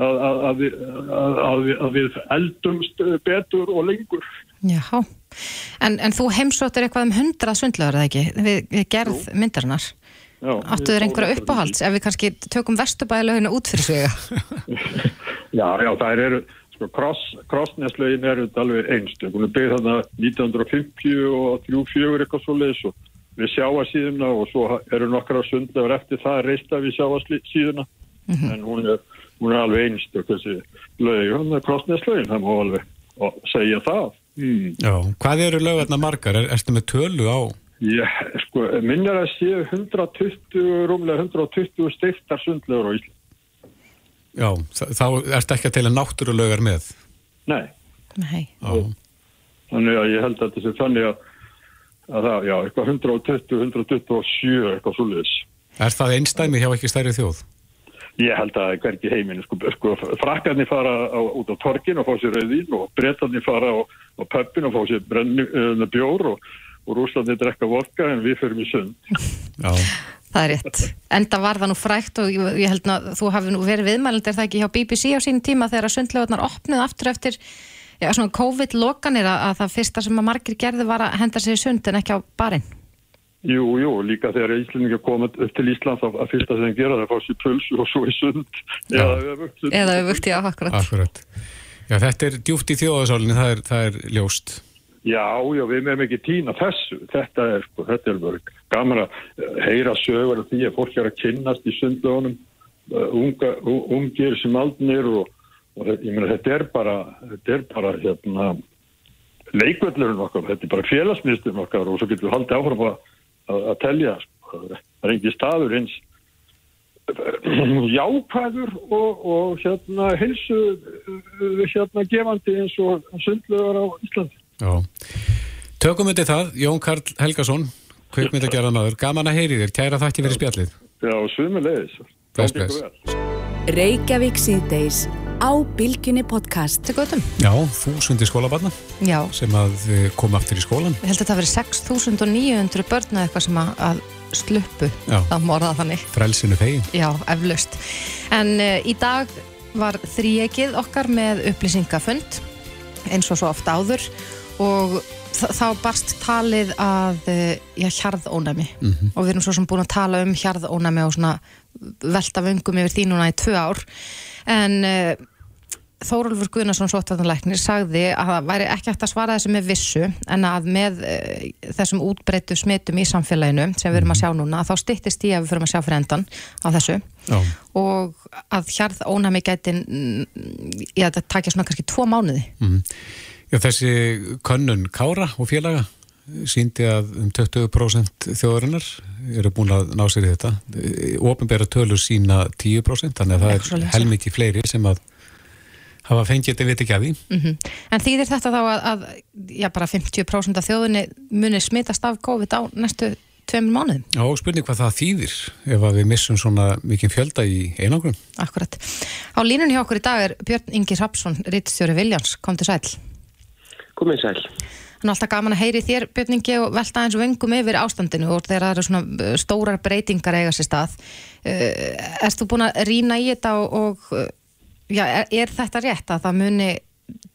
að, að, að við eldumst betur og lengur. Já, en, en þú heimsóttir eitthvað um hundra svindlaður eða ekki? Við, við gerð Jú. myndarinnar. Áttuður einhverja uppáhalds? Ef við kannski tökum vestubæðileginu út fyrir svega Já, já, það eru krossneslögin er alveg einstu, hún er byggð þarna 1950 og 34 eitthvað svo leiðis og við sjáum síðuna og svo eru nokkra svindlaður eftir það reista við sjáum síðuna mm -hmm. en hún er, hún er alveg einstu þessi lög, hún er krossneslögin það má alveg segja það Mm. Já, hvað eru lögverðna margar? Er, erstu með tölu á? Já, sko, minnir að séu 120, rúmlega 120 stiftar sundlegur á Ísland. Já, þá ertu ekki að teila náttúrulögar með? Nei. Nei. Þannig að ég held að þetta sé þannig að, að það, já, eitthvað 120, 127, eitthvað svolítið. Er það einstæmi hjá ekki stærri þjóð? Ég held að hverki heiminn, sko, sko frakkarnir fara á, út á torkin og fá sér rauðín og brettarnir fara á, á pöppin og fá sér brenni, uh, bjór og, og rúslandir drekka vodka en við förum í sund. Já. Það er rétt. Enda var það nú frækt og ég held að þú hafi nú verið viðmæland er það ekki hjá BBC á sín tíma þegar að sundlegarnar opnuð aftur eftir já, svona COVID-lokanir að, að það fyrsta sem að margir gerði var að henda sér í sund en ekki á barinn. Jú, jú, líka þegar Íslandingar komið upp til Íslands að fyrsta sem gera það fá sér pulsu og svo í sund eða öfugt. Eða öfugt, já, akkurat. Akkurat. Já, þetta er djúft í þjóðasálinni, það, það er ljóst. Já, já, við meðum ekki tína þessu. Þetta er, sko, þetta er verið gaman að heyra sögur af því að fólk er að kynnast í sundlögunum, uh, unga, ungir sem aldnir og, og ég meina þetta er bara, þetta er bara, hérna, leikvöldurinn okkar, þetta er bara félagsmyndstum okkar og svo getur við haldið áfram að að, að telja sko. það er ekki staður eins jákvæður og, og hérna helsu hérna gefandi eins og sundlegar á Íslandi Já. Tökum við það, Jón Karl Helgason kveikmyndagerðanaður, gaman að heyri þér kæra þakki fyrir spjallið Já, sumulegis Reykjavík síðdeis á Bilginni podcast. Þetta er gotum. Já, þúsundi skólabarna Já. sem að eh, koma aftur í skólan. Ég held að það verið 6.900 börn eitthvað sem að, að sluppu á morða þannig. Frelsinu fegin. Já, eflaust. En uh, í dag var þrýegið okkar með upplýsingafund eins og svo oft áður og þá barst talið að eh, já, hjarðónami mm -hmm. og við erum svo sem búin að tala um hjarðónami og svona velta vöngum yfir því núna í tvö ár en uh, Þórólfur Guðnarsson sóttvartanlæknir sagði að það væri ekki hægt að svara þessu með vissu en að með uh, þessum útbreyttu smitum í samfélaginu sem við erum að sjá núna þá stittist í að við fyrir að sjá fyrir endan á þessu Já. og að hjarð ónæmi gæti já þetta takja svona kannski tvo mánuði Mm. Já, þessi könnun Kára og félaga síndi að um 20% þjóðarinnar eru búin að ná sér í þetta. Ópenbæra tölur sína 10% þannig að það Eitthvað er helmikið fleiri sem að hafa fengið þetta viti ekki að því. mm En þýðir þetta þá að, að já, bara 50% af þjóðinni muni smitast af COVID á næstu tveimur mánuðum? Já, spurning hvað það þýðir ef að við missum svona mikið fjölda í einangrun. Akkurat. Á línunni hjá okkur í dag er Björn Ingi Rapsson, rittstjóri Viljans, kom til sæl. Komið sæl. Þannig alltaf gaman að heyri þér, Björn Ingi, og velta eins vengum yfir ástandinu og þegar það eru svona uh, stórar breytingar eiga sér stað. Uh, erst þú búin að rýna í þetta og, og uh, já, er, er þetta rétt að það muni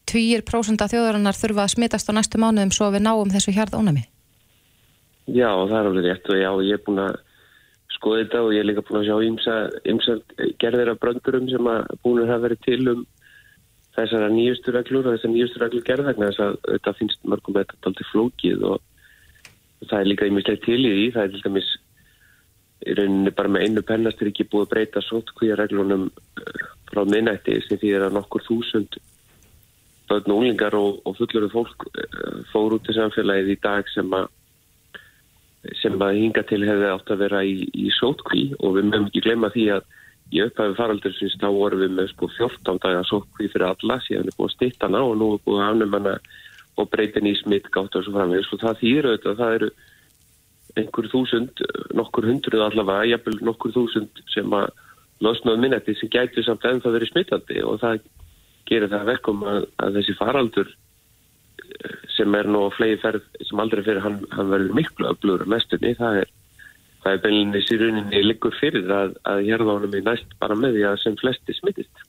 20% af þjóðarinnar þurfa að smitast á næstu mánuðum svo við náum þessu hjarð ónami? Já, það er alveg rétt og já, ég er búin að skoða þetta og ég er líka búin að sjá ymsa gerðir af bröndurum sem að búin að hafa verið til um þessara nýjustu reglur og þessar nýjustu reglur gerðagna þess að þetta finnst mörgum þetta aldrei flókið og það er líka ímislegt til í því, það er til dæmis í rauninni bara með einu pennast er ekki búið að breyta sótkvíja reglunum eh, frá minnætti sem því að nokkur þúsund börn og unglingar og, fullur fólk eh, fór út í samfélagið í dag sem að sem að hinga til hefði átt að vera í, í sótkví og við mögum ekki glemma því að í upphæfi faraldur sinns þá vorum við með sko 14 daga sótkví fyrir alla síðan er búið að stýtta hana og nú er búið að afnum hana og breytin í smitt gátt og svo framvegis. Og það þýr auðvitað það eru einhver þúsund, nokkur hundruð allavega, jafnvel nokkur þúsund sem að losnaðu minnetti sem gæti samt ennþá verið smittandi og það gerir það verkum að, að þessi faraldur eh, sem er nú flegi ferð sem aldrei fyrir hann, hann verður miklu að mestunni, það er það er beilinni sér rauninni liggur fyrir að, að hérðánum er næst bara með því að sem flesti smittist.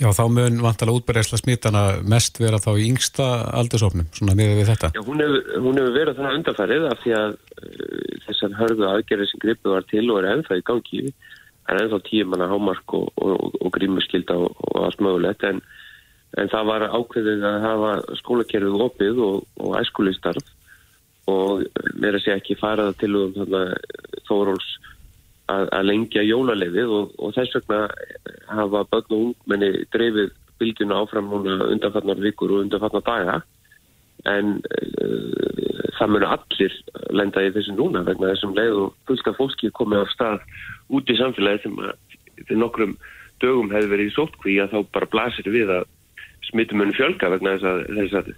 Já, þá mun vantalega útberðisla smitana mest vera þá í yngsta aldursofnum, svona miður við þetta. Já, hún hefur, hún hefur verið þannig undanfærið af því að uh, þessar hörðu aðgerðir sem gripið var til og er ennþá í gangi er ennþá tímanna hámark og, og, og grímuskylda og, og allt mögulegt en, en það var ákveðið að hafa skólakerfið opið og, og æskulistarf og mér að segja ekki faraða til um þóróls að, að lengja jólalefið og, og þess vegna hafa börn og ungmenni dreifið bylgjuna áfram núna undanfarnar vikur og undanfarnar daga. En uh, það munu allir lenda í þessu núna vegna þessum leið og fullska fólki komið á stað út í samfélagi sem fyrir nokkrum dögum hefði verið í sótkví að þá bara blasir við að smittum munu fjölga vegna þess að, þess að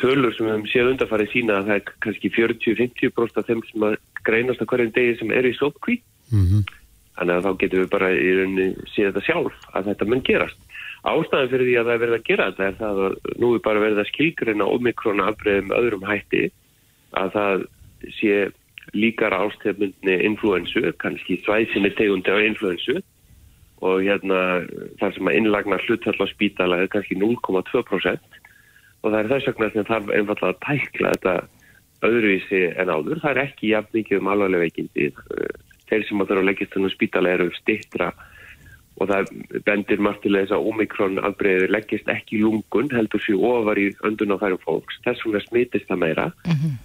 tölur sem við hefum séð undarfarið sína að það er kannski 40-50% af þeim sem að greinast að hverjum degi sem eru í sótkví Mm -hmm. þannig að þá getum við bara í rauninni séð þetta sjálf að þetta mun gerast. Ástæðan fyrir því að það er verið að gera þetta er það að nú er bara verið að skilgreina omikrona afbreyðum öðrum hætti að það sé líkara ástæðmyndni influensu, kannski svæðsynni tegundi á influensu og hérna þar sem að innlagna hlutall á spítala er kannski 0,2% og það er þess vegna sem þarf einfallega að tækla þetta öðruvísi en áður. Það er ekki jafn mikið um alvarlega veikindi. Þeir sem að þurfa að leggjast þannig spítala eru stittra. Og það bendir til þess að omikron afbreyði leggjast ekki í lungun heldur sér ofar í öndun á færum fólks. Þess vegna smitist það meira. Mhm.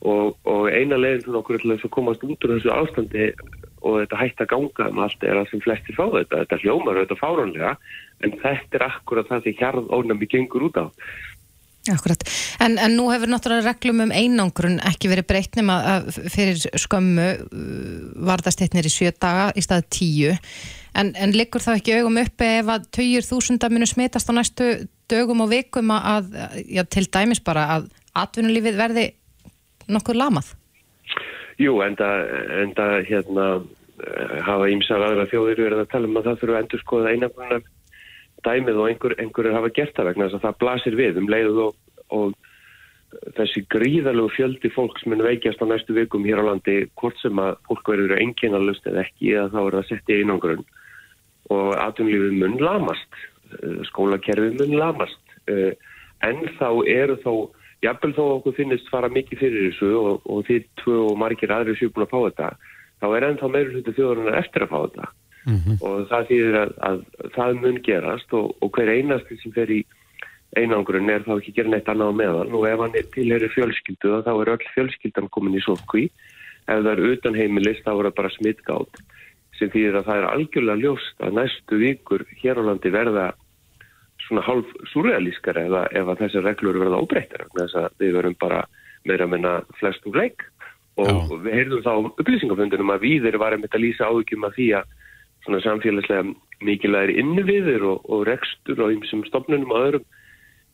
og, og eina leiðin fyrir okkur til þess að komast út úr þessu ástandi og þetta hægt að ganga um allt er að sem flestir fá þetta. Þetta hljómar þetta fáránlega en þetta er akkurat það sem hjarð ónami gengur út á Akkurat, en, en nú hefur náttúrulega reglum um einangrun ekki verið breytt nema að fyrir skömmu uh, varðastittnir í sjö daga í stað tíu en, en liggur þá ekki augum uppi ef að töyjur þúsunda munu smitast á næstu dögum og vikum að, já, til dæmis bara að atvinnulífið verði nokkuð lamað? Jú, enda, enda hérna eh, hafa ímsar aðra þjóðir verið að tala um að það þurfa að endur skoða einangrunum dæmið og einhver, einhverjur hafa gert það vegna þess að það blasir við um leiðu og, og þessi gríðalegu fjöldi fólk sem er veikjast á næstu vikum hér á landi hvort sem að fólk verður enginalust eða ekki eða þá er það sett í einangrun. Og atvinnlífið mun lamast skólakerfið mun lamast. En þá eru þó jafnvel þó okkur finnist fara mikið fyrir þessu og, og því tvö og margir aðri séu búin að fá þetta þá er ennþá meira hluti þjóðarinnar eftir að fá þetta. Og það þýðir að, að það mun gerast og, og hver einasti sem fer í einangrun er þá ekki gera neitt annað á meðan og ef hann er tilheri fjölskyldu þá er öll fjölskyldan komin í sótkví. Ef það er utan heimilist þá er það bara smittgátt sem þýðir að það er algjörlega ljóst að næstu vikur hér á landi verða svona hálf surrealískar ef, að- ef að þessar reglur verða óbreyttar þess að við verum bara meira menna flest úr leik. Og Já. við heyrðum þá upplýsingafundunum að við erum varum að lýsa áhugjum að því að svona samfélagslega mikilvægir innviður og, og rekstur og ymsum stofnunum og öðrum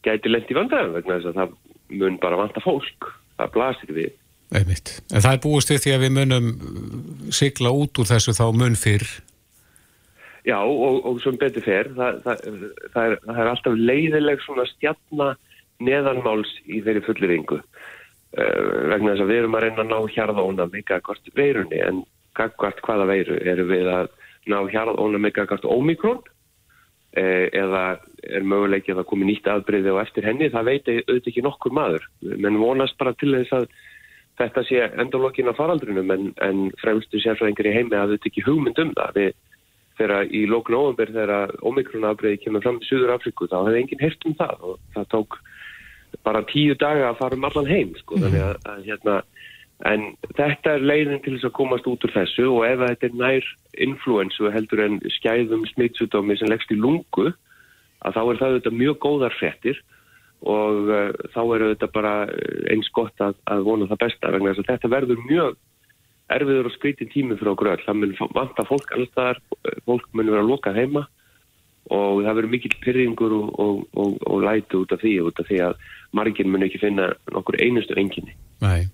gæti lent í vandræðum vegna þess að það mun bara vanta fólk það blasir við Einmitt. En það er búist við því að við munum uh, sigla út úr þessu þá mun fyrr. Já, og, og sem betur fer, það, það, það, er, það er alltaf leiðileg svona stjarna neðanmáls í þeirri fulleringu. Uh, vegna þess að við erum að reyna að ná hjarðónami gagvart veirunni, en hvaða veiru erum við að ná hjarðónami gagvart ómikrón eða er möguleikið að það komi nýtt aðbreyði og eftir henni, það veit auðvitað ekki nokkur maður. Menn vonast bara til þess að þetta sé endalokkin af faraldrinum en, en fremstu sérfræðingar í heimi hafði þetta ekki hugmynd um það. Við þegar í lókn óvember þegar omikrona-afbreyði kemur fram í Suður Afriku þá hefði enginn heyrt um það og það tók bara tíu daga að fara um allan heim sko, þannig að, að hérna en þetta er leiðin til þess að komast út úr þessu og ef þetta er nær influensu heldur en skæðum smittsutdómi sem leggst í lungu að þá er það auðvitað mjög góðar frettir og uh, þá er auðvitað bara eh, eins gott að, að vona það besta vegna þess að þetta verður mjög erfiður og skreitin tími okkur öll. Það mun vanta fólk alls þar, fólk mun vera lokað heima og það verður mikill pyrringur og, og, og, og lætu út af því, út af því að margir mun ekki finna nokkur einustu enginni. Nei.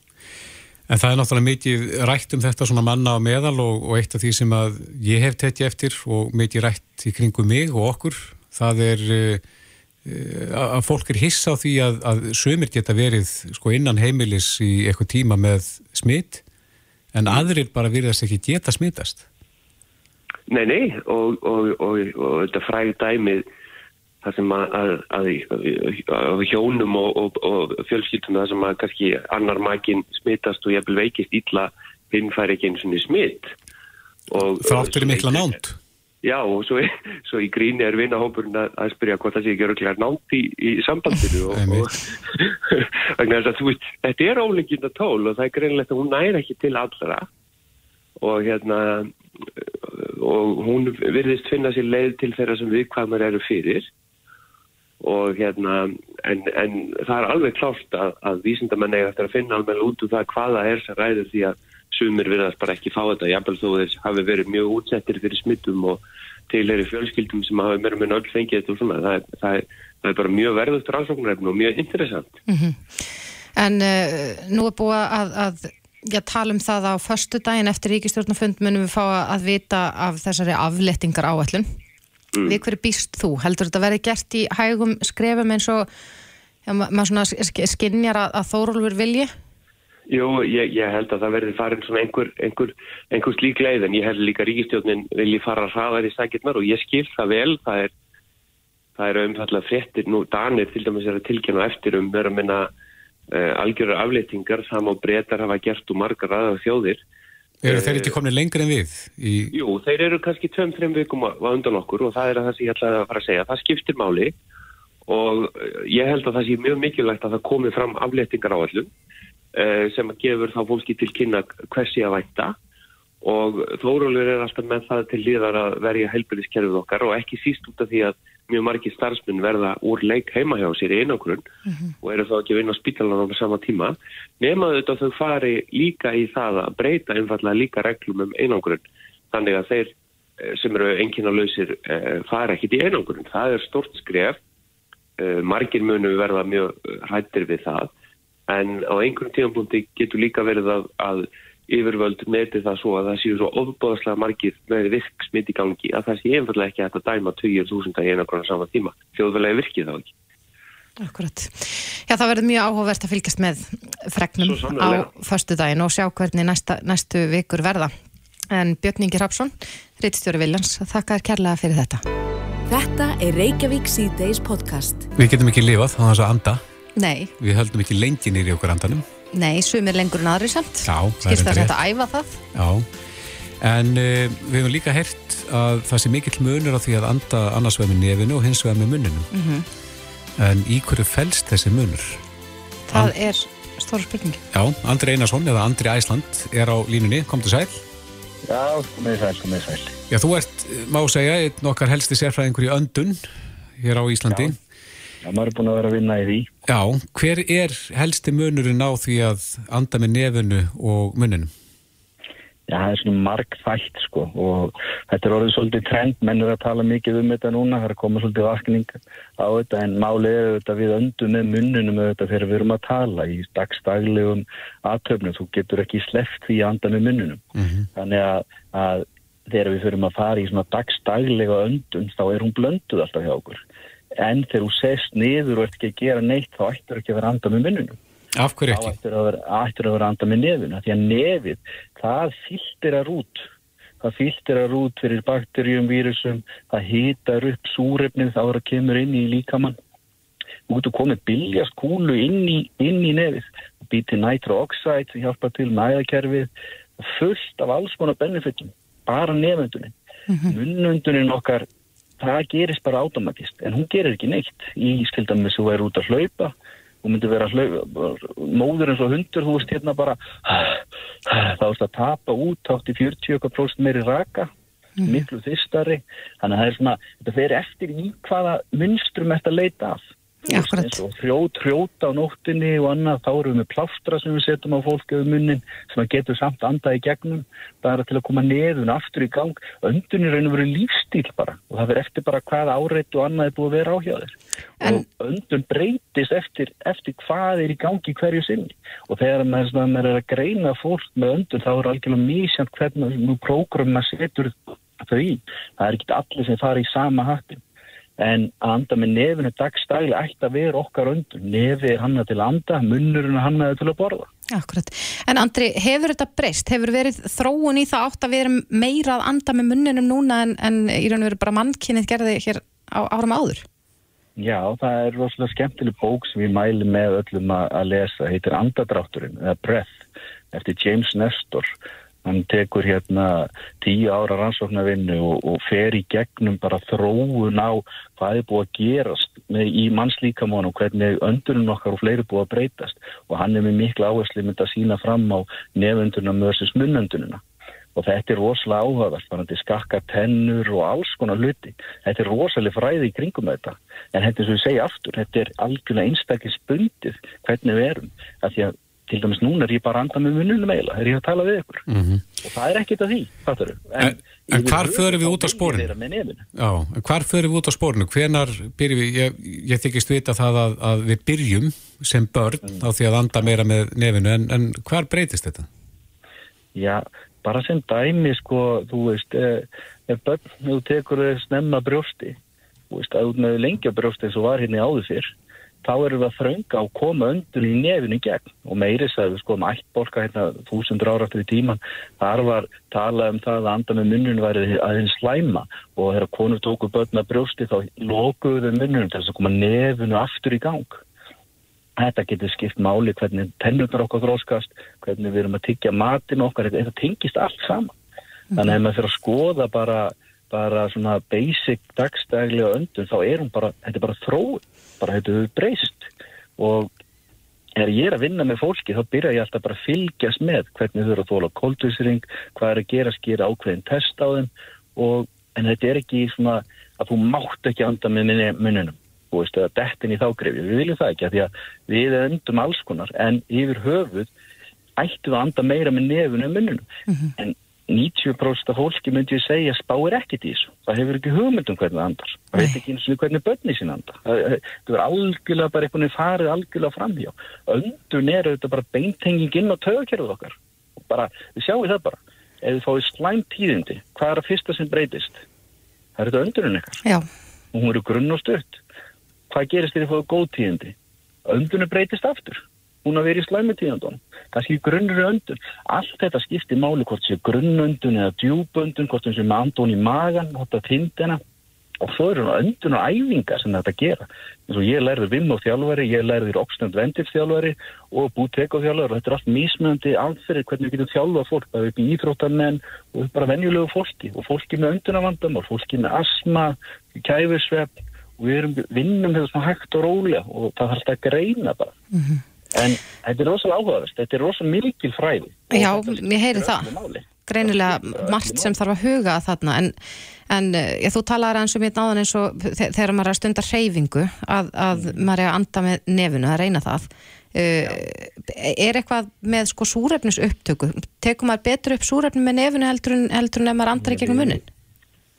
En það er náttúrulega mikið rætt um þetta svona manna á meðal og, og eitt af því sem að ég hef tekið eftir og mikið rætt í kringum mig og okkur, það er uh, að fólk er hissa á því að, að sömur geta verið sko innan heimilis í eitthvað tíma með smitt en aðrir bara virðast ekki geta smittast. Nei, nei, og, og, og þetta fræði dæmið það sem að, að, að, að hjónum og fjölskyldum það sem að kannski annar makinn smittast og jæfnvel veikist ítla hinn fær ekki eins og smitt. Þráttur í mikla nánt? Já, og svo, svo í gríni er vinahópurinn að, að spyrja hvort það sé ekki öruglega nátt í, í sambandinu og, og þess að þú veist, þetta er ólengjönda tól og það er greinlegt að hún næri ekki til allra og hérna og hún virðist finna sér leið til þeirra sem viðkvæmur eru fyrir og hérna en, en það er alveg klárt að, að vísindamenn eiga eftir að finna alveg út úr það hvaða er sem ræður því að sumir virðast bara ekki fá þetta. Jafnvel þó þess hafi verið mjög útsettir fyrir smittum og tilheri fjölskyldum sem hafi mér með öll fengið þetta og svona. Það er, það er, það er bara mjög verðugt rannsóknarefn og mjög interessant. Mm -hmm. En uh, nú er búið að, að já, tala um það á förstu daginn eftir ríkistjórnafund munum við fá að vita af þessari aflettingar áallun mm. við hverju býst þú? Heldur þetta verið gert í hægum skrefum eins og já, maður svona skinnjar að, að Þórólfur vilji? Jú, ég, ég held að það verði farin svona einhver, einhver, einhver slík leið en ég held líka ríkistjórnin vilji fara hraðar í sækirnar og ég skil það vel það er, það er umfallega fréttir nú Danir til dæmis er að tilkynna eftir um vera að minna uh, algjörur afleitingar það má breytar hafa gert úr margar aðra þjóðir Eru þeir ekki komni lengur en við? Í... Jú, þeir eru kannski 2-3 vikum á undan okkur og það er að það sem ég ætlaði að fara að segja það skiptir máli og ég held að það sé mjög mikilvægt að það komi fram afleitingar á allum sem gefur þá fólki til kynna hversi að vænta og Þórólur er alltaf með það til líðar að verja heilbyrðiskerfið okkar og ekki síst út af því að mjög margi starfsmenn verða úr leik heima hjá sér í einangrun mm -hmm. og eru þá ekki að vinna á spítalan á sama tíma. Nema þetta þau fari líka í það að breyta einfallega líka reglum um einangrun þannig að þeir sem eru enginn að lausir fara ekkit í einangrun. Það er stort skref. Margir munu verða mjög hrættir við það. En á einhvern tímanbúndi getur líka verið að, að yfirvöld neti það svo að það séu svo ofbóðslega margir með virk smitt í gangi að það sé einfallega ekki að þetta dæma 20.000 í einakona sama tíma. Þjóðvelegi virkið þá ekki. Akkurat. Já, það verður mjög áhugavert að fylgjast með fregnum á förstu daginn og sjá hvernig næsta, næstu vikur verða. En Björn Ingi Rapsson, reittstjóri Viljans, þakka þér kærlega fyrir þetta. Þetta er Reykjavík C-Days podcast. Við getum ekki lifað á þess að anda. Nei. Við höldum ekki lengi nýri okkur andanum. Nei, sumir lengur en aðri samt. Já, það er þetta. Skilst það að æfa það? Já. En uh, við hefum líka hert að það sé mikill munur á því að anda annars vegar með nefinu og hins vegar með muninum. Mhm. En í hverju fælst þessi munur? Það er stóra spurningi. Já, Andri Einarsson eða Andri Æsland er á línunni, kom til sæl. Já, komið sæl, komið sæl. Já, þú ert, má segja, einn okkar helsti sérfræðingur í öndun hér á Íslandi. Já, maður er búin að vera að vinna í því. Já, hver er helsti munurinn á því að anda með nefinu og muninum? Já, það er svona margþætt sko og þetta er orðið svolítið trend, menn er að tala mikið um þetta núna, það er koma svolítið vakning á þetta en málið er þetta við öndum með munnunum þetta þegar við erum að tala í dagstaglegum aðtöfnum, þú getur ekki sleppt því að anda með munnunum. Þannig að, að þegar við förum að fara í svona dagstaglega öndun þá er hún blönduð alltaf hjá okkur. En þegar þú sest niður og ert ekki að gera neitt þá ættir ekki að vera að anda með munnunum. Af hverju Þá ekki? ættir að vera, ættir að vera að anda með nefuna því að nefið, það filterar út. Það filterar út fyrir bakterjum, vírusum það hitar upp súrefnið þá er að kemur inn í líkamann. Þú getur komið biljast kúlu inn í, inn í nefið. Býti nitrooxide sem hjálpar til næðakerfið fullt af alls konar benefitum bara nefunduninn munnunduninn okkar það gerist bara automatist en hún gerir ekki neitt. Í skildam með svo er út að hlaupa þú myndir vera hlaupa móður eins og hundur, þú veist hérna bara þá veist að tapa út átt í 40% meiri raka miklu þistari þannig að það er svona, þetta fer eftir í hvaða munstrum þetta leita af Þú. Eins og hrjót, hrjóta á nóttinni og annað, þá erum við með plástra sem við setjum á fólk yfir munnin sem að getur samt andað í gegnum bara til að koma neðun aftur í gang. Öndun er raun og veru lífstíl bara og það verður eftir bara hvað áreitt og annað er búið að vera á hjá þér. En- og öndun breytist eftir, eftir hvað er í gangi hverju sinni. Og þegar maður, maður er að greina fólk með öndun þá er algjörlega mísjönd hvernig nú prógrum maður setur þau í. Það er ekki allir sem fara í sama hattin en að anda með nefinu dagstæli ætti að vera okkar öndun nefi er hannað til að anda, munnurinn er hannað til að borða Akkurat. En Andri, hefur þetta breyst? Hefur verið þróun í það átt að vera meira að anda með munninum núna en, en í raun og veru bara mannkynnið gerði hér á árum áður? Já, það er rosalega skemmtileg bók sem ég mæli með öllum að, að lesa, heitir Andadrátturinn, eða Breath, eftir James Nestor. Hann tekur hérna tíu ára rannsóknarvinnu og, og fer í gegnum bara þróun á hvað er búið að gerast með, í mannslíkamónu og hvernig öndunum okkar og fleiri búið að breytast. Og hann er með mikla áherslu mynd að sína fram á nefunduna versus munnöndununa. Og þetta er rosalega áhugavert, bara þetta skakka tennur og alls konar hluti. Þetta er rosalega fræði í kringum þetta. En þetta er svo ég segja aftur, þetta er algjörlega einstaklega spundið hvernig við erum. Af því að til dæmis núna er ég bara að anda með mununum eiginlega, er ég að tala við ykkur. Mm Og það er ekkit að því, fattur En- en hvar förum við út á sporin? Já, en hvar förum við út á spórinu? Hvenar byrjum við, ég, ég þykist vita það að, að við byrjum sem börn á því að anda meira með nefinu, en, en hvar breytist þetta? Já, bara sem dæmi sko, þú veist, ef, ef börn, þú tekur þau snemma brjósti, þú veist, að ert með lengja brjósti eins og var hérna áður fyrr, þá erum við að þrönga og koma undur í nefinu gegn. Og meiri sagði við sko um ættborka hérna þúsundur ára aftur í tíman þar var talað um það að anda með munnun væri aðeins slæma. Og þegar konur tóku börn að brjósti þá lokuðu þau munnunum til þess að koma nefinu aftur í gang. Þetta getur skipt máli hvernig tennurnar okkar þróskast hvernig við erum að tyggja matin okkar. Þetta tengist allt saman. Þannig að maður fyrir að skoða bara bara svona basic dagstæglega öndun þá er hún bara, þetta er bara þróun bara þetta hefur breyst og er ég er að vinna með fólki þá byrja ég alltaf bara að fylgjast með hvernig þau eru að þóla koldvísring hvað er að gera, skýra ákveðin test á þeim. Og, en þetta er ekki svona að þú mátt ekki anda með veist, eða dettin í þágrifi, við viljum það ekki því að við öndum alls konar en yfir höfuð ættum við að anda meira með nefun en munnunum en 90% af fólki myndi ég segja spáir ekkit í þessu. Það hefur ekki hugmynd um hvernig það andar. Það veit ekki eins og hvernig börni sín andar. Það það er algjörlega bara einhvern veginn farið algjörlega framhjá. Öndun er auðvitað bara beintenging inn á tögakerfið okkar. Og bara, við sjáum það bara. Ef við fáið slæm tíðindi, hvað er að fyrsta sem breytist? Það er þetta öndunum ykkar. Já, Og hún eru grunn og stutt. Hvað gerist þegar þið fáið góð tíðindi? Öndunum breytist aftur. Hún að vera í slæmi tíðandunum. Kannski grunnur í öndun. Allt þetta skiptir máli hvort sé grunnöndun eða djúböndun, hvort sem sé með andun í magan, hvort að tindina. og svo eru öndun og æfingar sem þetta gera eins og ég lærði Vim og þjálfari, ég lærði Rokkstund Vendif þjálfari og Bútek og þetta er allt mismöndi aðferðir hvernig við getum þjálfa fólk, það er upp í íþróttarmenn og bara venjulegu fólki og fólki með öndunavandam og fólki með asma kæfisvepp og við vinnum þetta svona hægt og rólega og það þarf að greina bara mm -hmm. En þetta er rosalega áhugaverst, þetta er rosalega mikil fræði. Já, ég heyri það. greinilega margt sem þarf að huga þarna. En, en já, þú talaður eins og mér náðan eins og þegar maður er að stunda hreyfingu að, að mm. maður er að anda með nefnu að reyna það. Uh, er eitthvað með sko súrefnis upptöku tekum maður betur upp súrefni með nefnu heldur en, ef maður andar í gegnum munin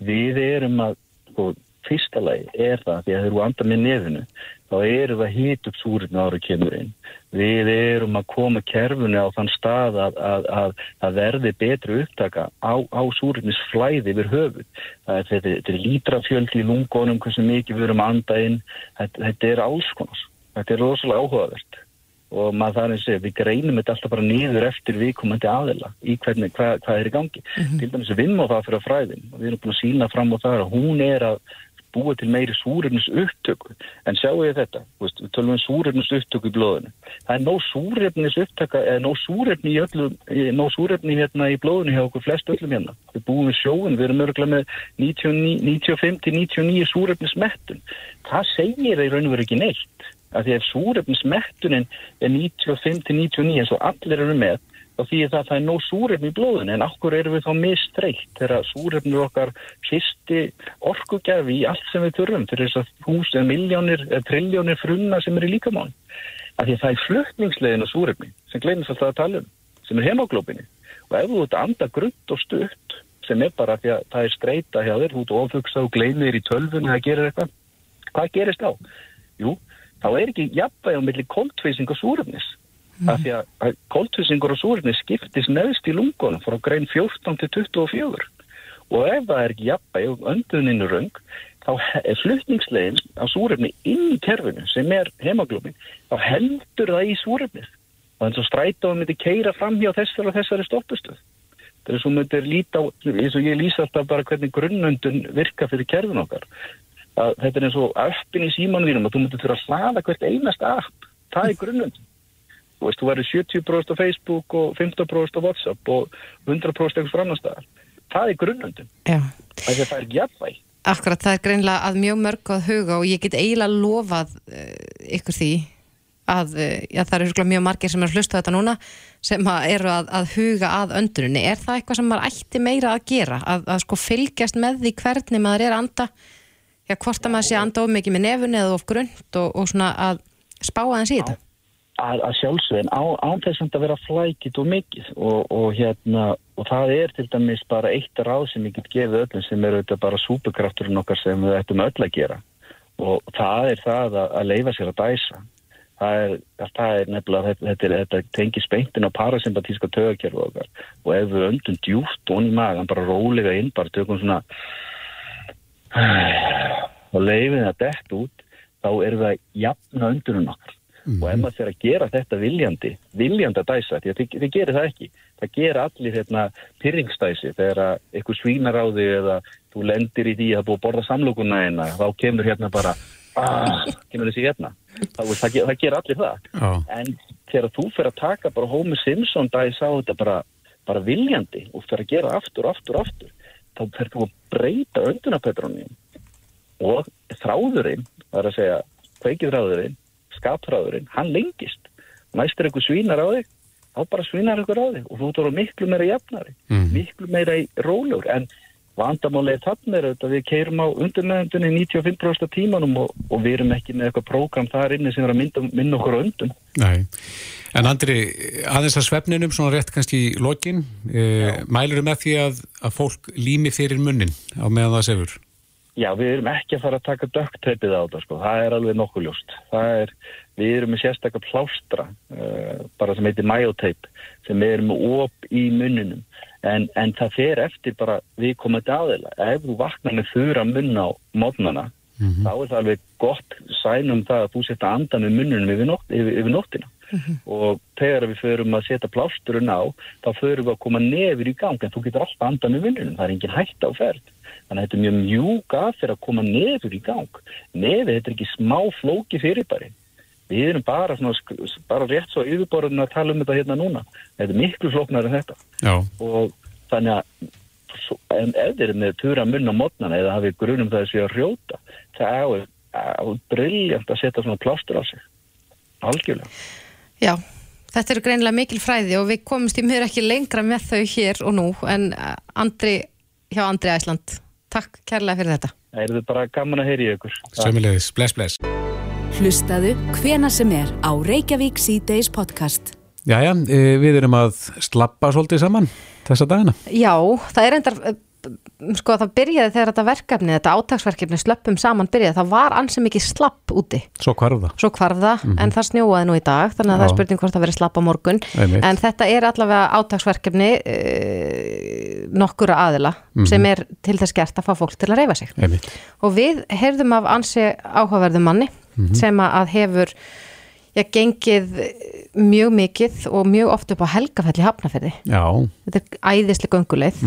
Við erum að sko, fyrsta lagi er það því að þegar þú andar með nefnu þá erum við að hýta upp súrefni ára kemur inn við erum að koma kerfunni á þann stað að, að, að, að verði betri upptaka á, á súrifnisflæði yfir höfuð. Er, þetta, þetta er lítrafjöldi í lungonum, hversu mikið við erum að anda inn, þetta, þetta er alls konar. Þetta er rosalega áhugavert og maður þarf að segja, við greinum þetta alltaf bara nýður eftir viðkomandi aðila í hvernig, hvað, hvað er í gangi. Mm -hmm. Til dæmis að vinn á það fyrir fræðin við erum búin að sína fram á það að hún er að búa til meiri súrefnis upptöku en sjáu ég þetta, veist, við tölum um súrefnis upptöku í blóðinu. Það er nóg súrefnis upptöka eða nóg súrefni í öllum nóg súrefni hérna í blóðinu hjá okkur flest öllum hérna, við búum við sjóun við erum örgulega með 95-99 súrefnis mettun það segir það í raun og veru ekki neitt. Af því að súrefnis mettunin er 95-99 eins og allir eru með þá því að það er nóg súrefni í blóðinu en okkur eru við þá mistreitt þegar súrefnir okkar kisti orkugjafi í allt sem við þurfum fyrir þess að hús eða miljónir eða trilljónir frunna sem er í líkamán af því að það er flutningslegin og súrefni sem gleynist alltaf að tala um sem er hemoglóbini og ef þú ert að anda grunt og stutt sem er bara því að það er streyta hjá þér, þú ert ofugsa og gleynir í tölvun það gerir eitthvað, hvað gerist á? Jú, þá er ekki jafnvæg mm. af því að kóltvísingur og súrefni skiptist neðst í lungunum frá grein 14 til 24 og ef það er ekki jafnvæg og önduðninu röng þá er flutningslegin á súrefni inn í kerfinu sem er hemoglómin þá heldur það í súrefnið. Og eins og strætáðum myndi keira fram hjá þessari og þessari stoppustuð það er svo myndir líta á eins og ég lýsa alltaf bara hvernig grunnöndun virka fyrir kerfin okkar. Að þetta er eins og öppin í símanvinum og þú myndir þurfa að hlaða hvert einast app. Það er grunnöndun Þú veist, þú verður 70% á Facebook og 15% á WhatsApp og 100% eitthvað annar staðar. Það er grunnöndum. Já. Það er, er jafnvæg. Akkurat, það er greinlega að mjög mörg að huga og ég get eiginlega lofað uh, ykkur því að uh, já, það eru mjög margir sem er hlustu þetta núna sem að eru að, að huga að öndunni. Er það eitthvað sem maður ætti meira að gera? Að, að sko fylgjast með því hvernig maður er að anda? Já, hvort að maður sé að anda of mikið með nefunni eða of grund og, og svona að spá aðeins í þetta? Að, að sjálfsveginn án þess að vera flækit og mikið. Og, og hérna og það er til dæmis bara eitt ráð sem ég get gefið öllum sem er auðvitað bara súperkrafturinn okkar sem við ættum öll að gera. Og það er það að, að leifa sér að dæsa. Það er, það er nefnilega þetta, þetta, þetta tengir speintin á parasympatíska tögakerfu okkar. Og ef við öndum djúft og í magan bara rólega inn bara tökum svona og leifin það dætt út þá er það jafna öndunum okkar Mm -hmm. og ef maður fyrir að gera þetta viljandi viljandi að dæsa, því að þið, þið gerir það ekki það gera allir hérna pyrringstæsi þegar eitthvað svínar á þig eða þú lendir í því að búið að borða samlokuna eina, þá kemur hérna bara aah, kemur þessi hérna það, það, það gera allir það oh. en þegar þú fyrir að taka bara Homer Simpson dæsa á þetta bara, bara viljandi og fyrir að gera aftur, aftur, aftur þá fyrir þú að breyta öndunapetrónin og þráðurinn, það er að segja kveikið þráðurinn skapþráðurinn, hann lengist. Næstur eitthvað svínar á þig þá bara svínar eitthvað á þig og þú tóru miklu meira jafnari, mm. miklu meira í rólegur. En vandamáli er þannig að við keirum á undirmeðendunni 95% tímanum og, og við erum ekki með eitthvað prógram þar inni sem er að mynda, minna okkur á undun Nei, en Andri aðeins að svefninum, svona rétt kannski í lokin, eh, mælur með því að, að fólk lími fyrir munnin á meðan það sefur Já, við erum ekki að fara að taka dögteipið á þetta, sko. Það er alveg nokkuð ljóst. Það er, við erum með sérstaklega plástra, uh, bara sem heitir myoteip, sem við erum með op í munninum. En, en það fer eftir bara við komum til aðeila. Ef þú vaknar með þurra munn á mótnana, mm -hmm. þá er það alveg gott sænum það að þú setja andan með munnunum yfir, nótt, yfir, yfir nóttina. Mm -hmm. Og þegar við förum að setja plásturinn á, þá förum við að koma nefir í gang, en þú getur alltaf andan með munnunum. Það er engin hægt á ferð Þannig að þetta er mjög mjúk að fyrir að koma nefur í gang. Nefið, þetta er ekki smá flóki fyrirbæri. Við erum bara, svona, bara rétt svo yfirborðin að tala um þetta hérna núna. Þetta er miklu flóknar en þetta. Já, Og þannig að svo- en ef þeir eru með tura munn á mótnana eða hafið grunum það að hrjóta, það er, er briljant að setja svona plástur á sig. Algjörlega. Já, þetta eru greinilega mikil fræði og við komumst í mjög ekki lengra með þau hér og nú en uh, Andri hjá Andri Æsland. Takk kærlega fyrir þetta. Það er bara gaman að heyri ykkur. sömulegis, bless bless. Hlustaðu hvena sem er á Reykjavík C-Days podcast. Jæja, e, við erum að slappa svolítið saman þessa dagina. Já, það er endar, sko það byrjaði þegar þetta verkefni, þetta átagsverkefni slöppum saman byrjaði, það var ansið mikið slapp úti. Svo hvarða. Svo hvarða, en það snjóaði nú í dag, þannig að það er Já. spurning hvort það verið slapp á morgun. Einmitt. En þetta er allavega átagsverkefni e, nokkura aðila sem er til þess gert að fá fólk til að reyfa sig. Einmitt. Og við heyrðum af ansi áhugaverðum manni sem að hefur já, gengið mjög mikið og mjög oft upp á helgafelli hafnaferði. Já, Þetta er æðisli gönguleið.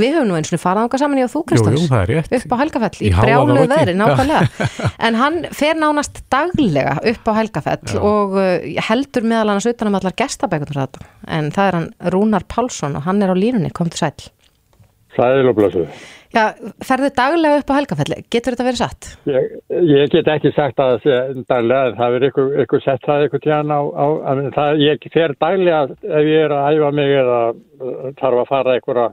Við höfum nú eins og farað ánga saman í og þú, jú, Kristofs. jú, það er rétt. upp á helgafell í, Í brjálu veðri, Já. nákvæmlega en hann fer nánast daglega upp á helgafell og uh, heldur meðal annars utanum allar gestabækunar þetta en það er hann Rúnar Pálsson og hann er á línunni, kom til sæl Sæðil og blössu. Já, ferðu daglega upp á helgafelli, getur þetta verið satt? Ég, ég get ekki sagt að það sé daglega, það er ykkur, ykkur sett það ykkur tíðan á, á það, ég fer daglega ef ég er að æfa mig eða uh, þarf að fara einhverja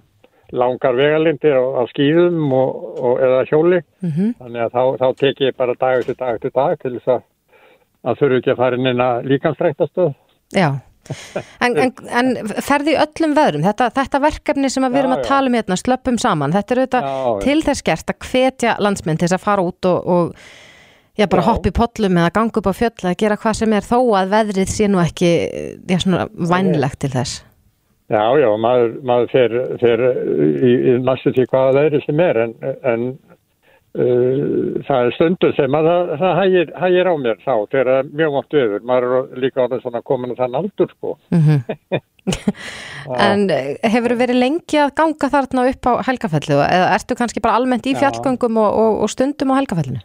langar vegalindir á, á skýðum og, og, eða hjóli. Mm Þannig að þá, þá tek ég bara dag eftir dag eftir dag til þess að, að þurfu ekki að fara inn inn að líkamstræktastöð. Já. En, en, en ferði öllum veðrum? Þetta, þetta verkefni sem að við erum Já, að já. tala um hérna, slöppum saman, þetta er auðvitað Já, til þess gert að hvetja landsmenn til þess að fara út og, og já, bara hoppa í pollum eða ganga upp á fjöll eða gera hvað sem er þó að veðrið sé nú ekki já, svona vænlegt til þess Já, já, maður, maður fer, fer í, í næstu því hvaða þeirri sem er en, en uh, það er stundu sem að það, það hægir, hægir á mér þá þegar það er mjög mátt viður. Maður er líka svona komin að þann aldur sko. En eh, hefur verið lengi að ganga þarna upp á helgafellu eða ertu kannski bara almennt í fjallgöngum og, og, og stundum á helgafellinu?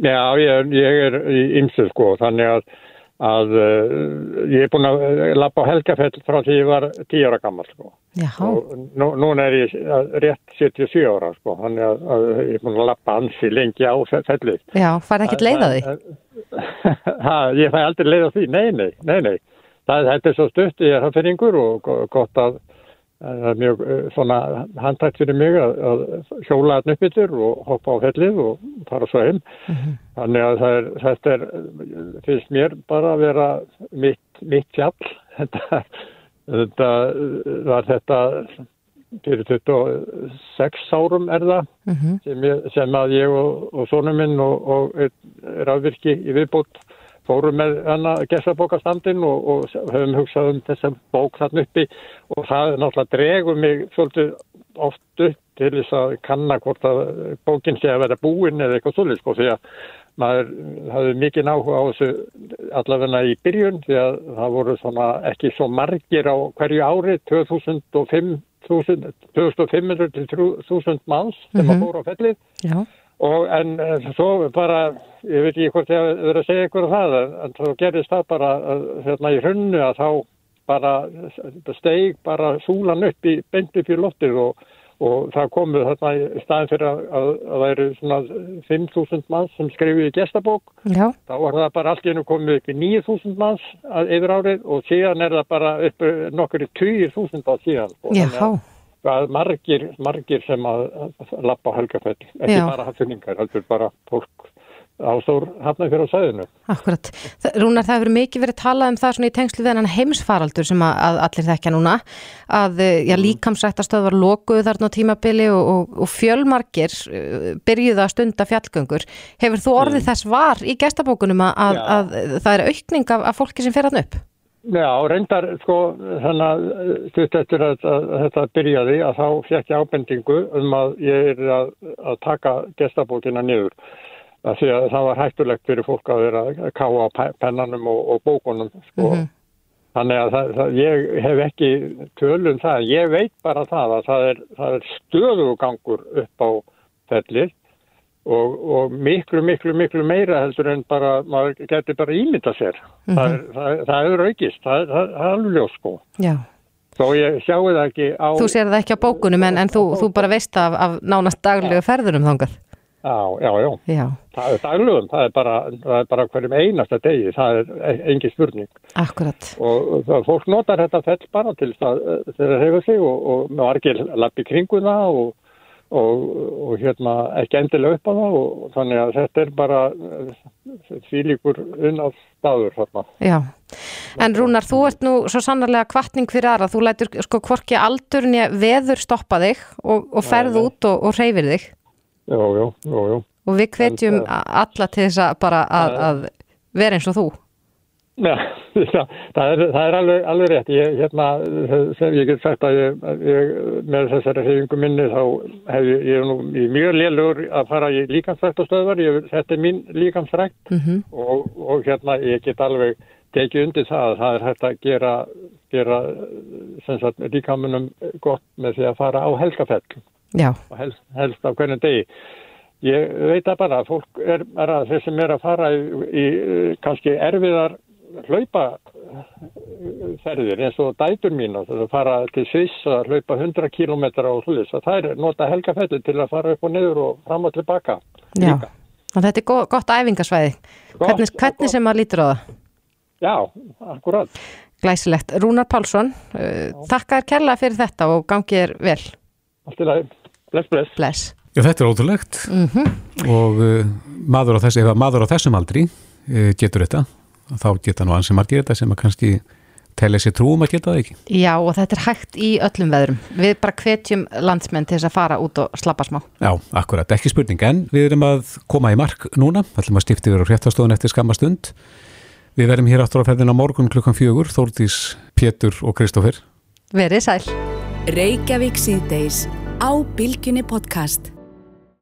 Já, ég, ég er í ymsu sko, þannig að, að uh, ég er búin að lappa á helgafell frá því ég var 10 ára gammal sko. Og nú, núna er ég uh, rétt 77 ára sko, þannig að, að ég er búin að lappa ansi lengi á fellið. já, færði ekkert leið á því? ha, ég fæ aldrei leið á því, nei, nei, nei, nei. Það, þetta er svo stutt í hafðfyrringur og go- gott að það er mjög eh, svona handtækt fyrir mig að, að hjóla hann upp yfir og hoppa á fellið og fara svo heim. Þannig að er, þetta er, finnst mér bara að vera mitt, mitt fjall. Þetta, þetta var þetta fyrir 26 árum er það Mhm. sem, ég, sem að ég og, og sonum minn og, og einn rafvirki í viðbútt fórum með hana gestabókastandin og, og höfum hugsað um þessa bók þarna uppi. Og það náttúrulega dregur mig svolítið oft upp til þess að kanna hvort að bókin sé að vera búin eða eitthvað svolítið sko því að maður hafði mikið áhuga á þessu allavegna í byrjun því að það voru svona ekki svo margir á hverju ári 2005 1000 2500 til 3000 manns sem Mhm. að fóru á fellið Já, og en uh, svo bara ég veit ekki hvort ég hef verið að segja ykkur um það en, en þá gerist það bara hérna í hrunnu að þá bara steig bara súlan upp í beint upp í loftið og, og það komu þarna í staðin fyrir að, að, að það eru svona 5.000 manns sem skrifuði gestabók. Já, þá var það bara allt í hennu komið upp í 9.000 manns að yfir árið og síðan er það bara upp nokkur í 20.000 á síðan. Já, Þannig að það er margir, margir sem að, lappa helgafell, ekki Já. bara hafðfinningar, heldur bara fólk á stór hafna fyrir á sæðinu. akkurat. Rúnar, það hefur mikið verið talað um það svona í tengslu við hennan heimsfaraldur sem að, að allir þekkja núna að eh, já, líkamsrættastöð var lokuð þarna á tímabili og, og, og fjölmargir uh, byrjuðu að stunda fjallgöngur. Hefur þú orðið þess var í gestabókunum að, að, að það er aukning af, af fólki sem fer hann upp? Já, reyndar sko þannig að stutt eftir að, að, að þetta byrjaði að þá fekk ég ábendingu um að ég er að, að taka gestabókina niður. Það því að það var hættulegt fyrir fólk að vera að káa pennanum og, og bókunum sko. Mhm. Þannig að það, það, ég hef ekki tölun það, ég veit bara það að það er, það er stöðugangur upp á fellið og, og miklu, miklu, miklu meira heldur en bara, maður getur bara ímynda sér. Mm -hmm. það, er, það, það er aukist, það er alveg ljós sko. Já. Þó ég sjáu það ekki á... Þú sér það ekki á bókunum en, en þú, þú bara veist af, af nánast daglegu ferðurum þangað. Já, já, já, já. Það er daglugum, það er bara, það er bara hverjum einasta degi, það er engin spurning. Akkurat. Og það, fólk notar þetta fell bara til það þegar það hefur sig og, og með argil lappi kringuna og, og, og hérna ekki endilega upp á það og þannig að þetta er bara fílíkur unnað staður þarna. Já, en Rúnar, þú ert nú svo sannarlega kvartning fyrir aðra, þú lætur sko hvorki aldurni veður stoppa þig og ferð út og reyfir þig. Jú, jú, jú, jú. Og við hvetjum alla til þess að bara að, að vera eins og þú. Já, það er, það er alveg, alveg rétt. Ég, hérna, ég get sagt að ég, ég með þessari hrefingu minni þá hef ég, ég nú mjög liðlugur að fara í líkansræktastöðvar. Þetta er mín líkansrækt mm -hmm. og, og hérna ég get alveg tekið undir það að það er hægt að gera, gera sagt, líkamunum gott með því að fara á helgafell. Já. og helst, helst á hvernig degi ég veit að bara fólk er, er að þeir sem er að fara í, í kannski erfiðar hlaupa ferðir eins og dætur mín og það fara til Sviss að hlaupa 100 km á hlutis og það er nota helgafættu til að fara upp og niður og fram og tilbaka Já, og þetta er go gott æfingasvæði. Hvernig, hvernig sem maður lítur á það. Já, akkurat. Glæsilegt, Rúnar Pálsson uh, þakka þér kærlega fyrir þetta og gangið er vel. Allt í lagi. Bless, bless. bless. Já, þetta er ótrúlegt. Mm -hmm. og uh, maður, á þessi, maður á þessum aldri uh, getur þetta þá geta nú ansið margir þetta sem að kannski telja sér trúum að geta það ekki. Já, og þetta er hægt í öllum veðrum. Við bara hvetjum landsmenn til þess að fara út og slappa smá. Já, akkurat, ekki spurning, en við erum að koma í mark núna, ætlum að stifta yfir á hréttastofun eftir skamma stund. Við verum hér áttur á ferðin á morgun klukkan fjögur, Þórdís, Pétur og Kristófur. Verið sæl. Reykjavík síðdeis á Bilginni podcast.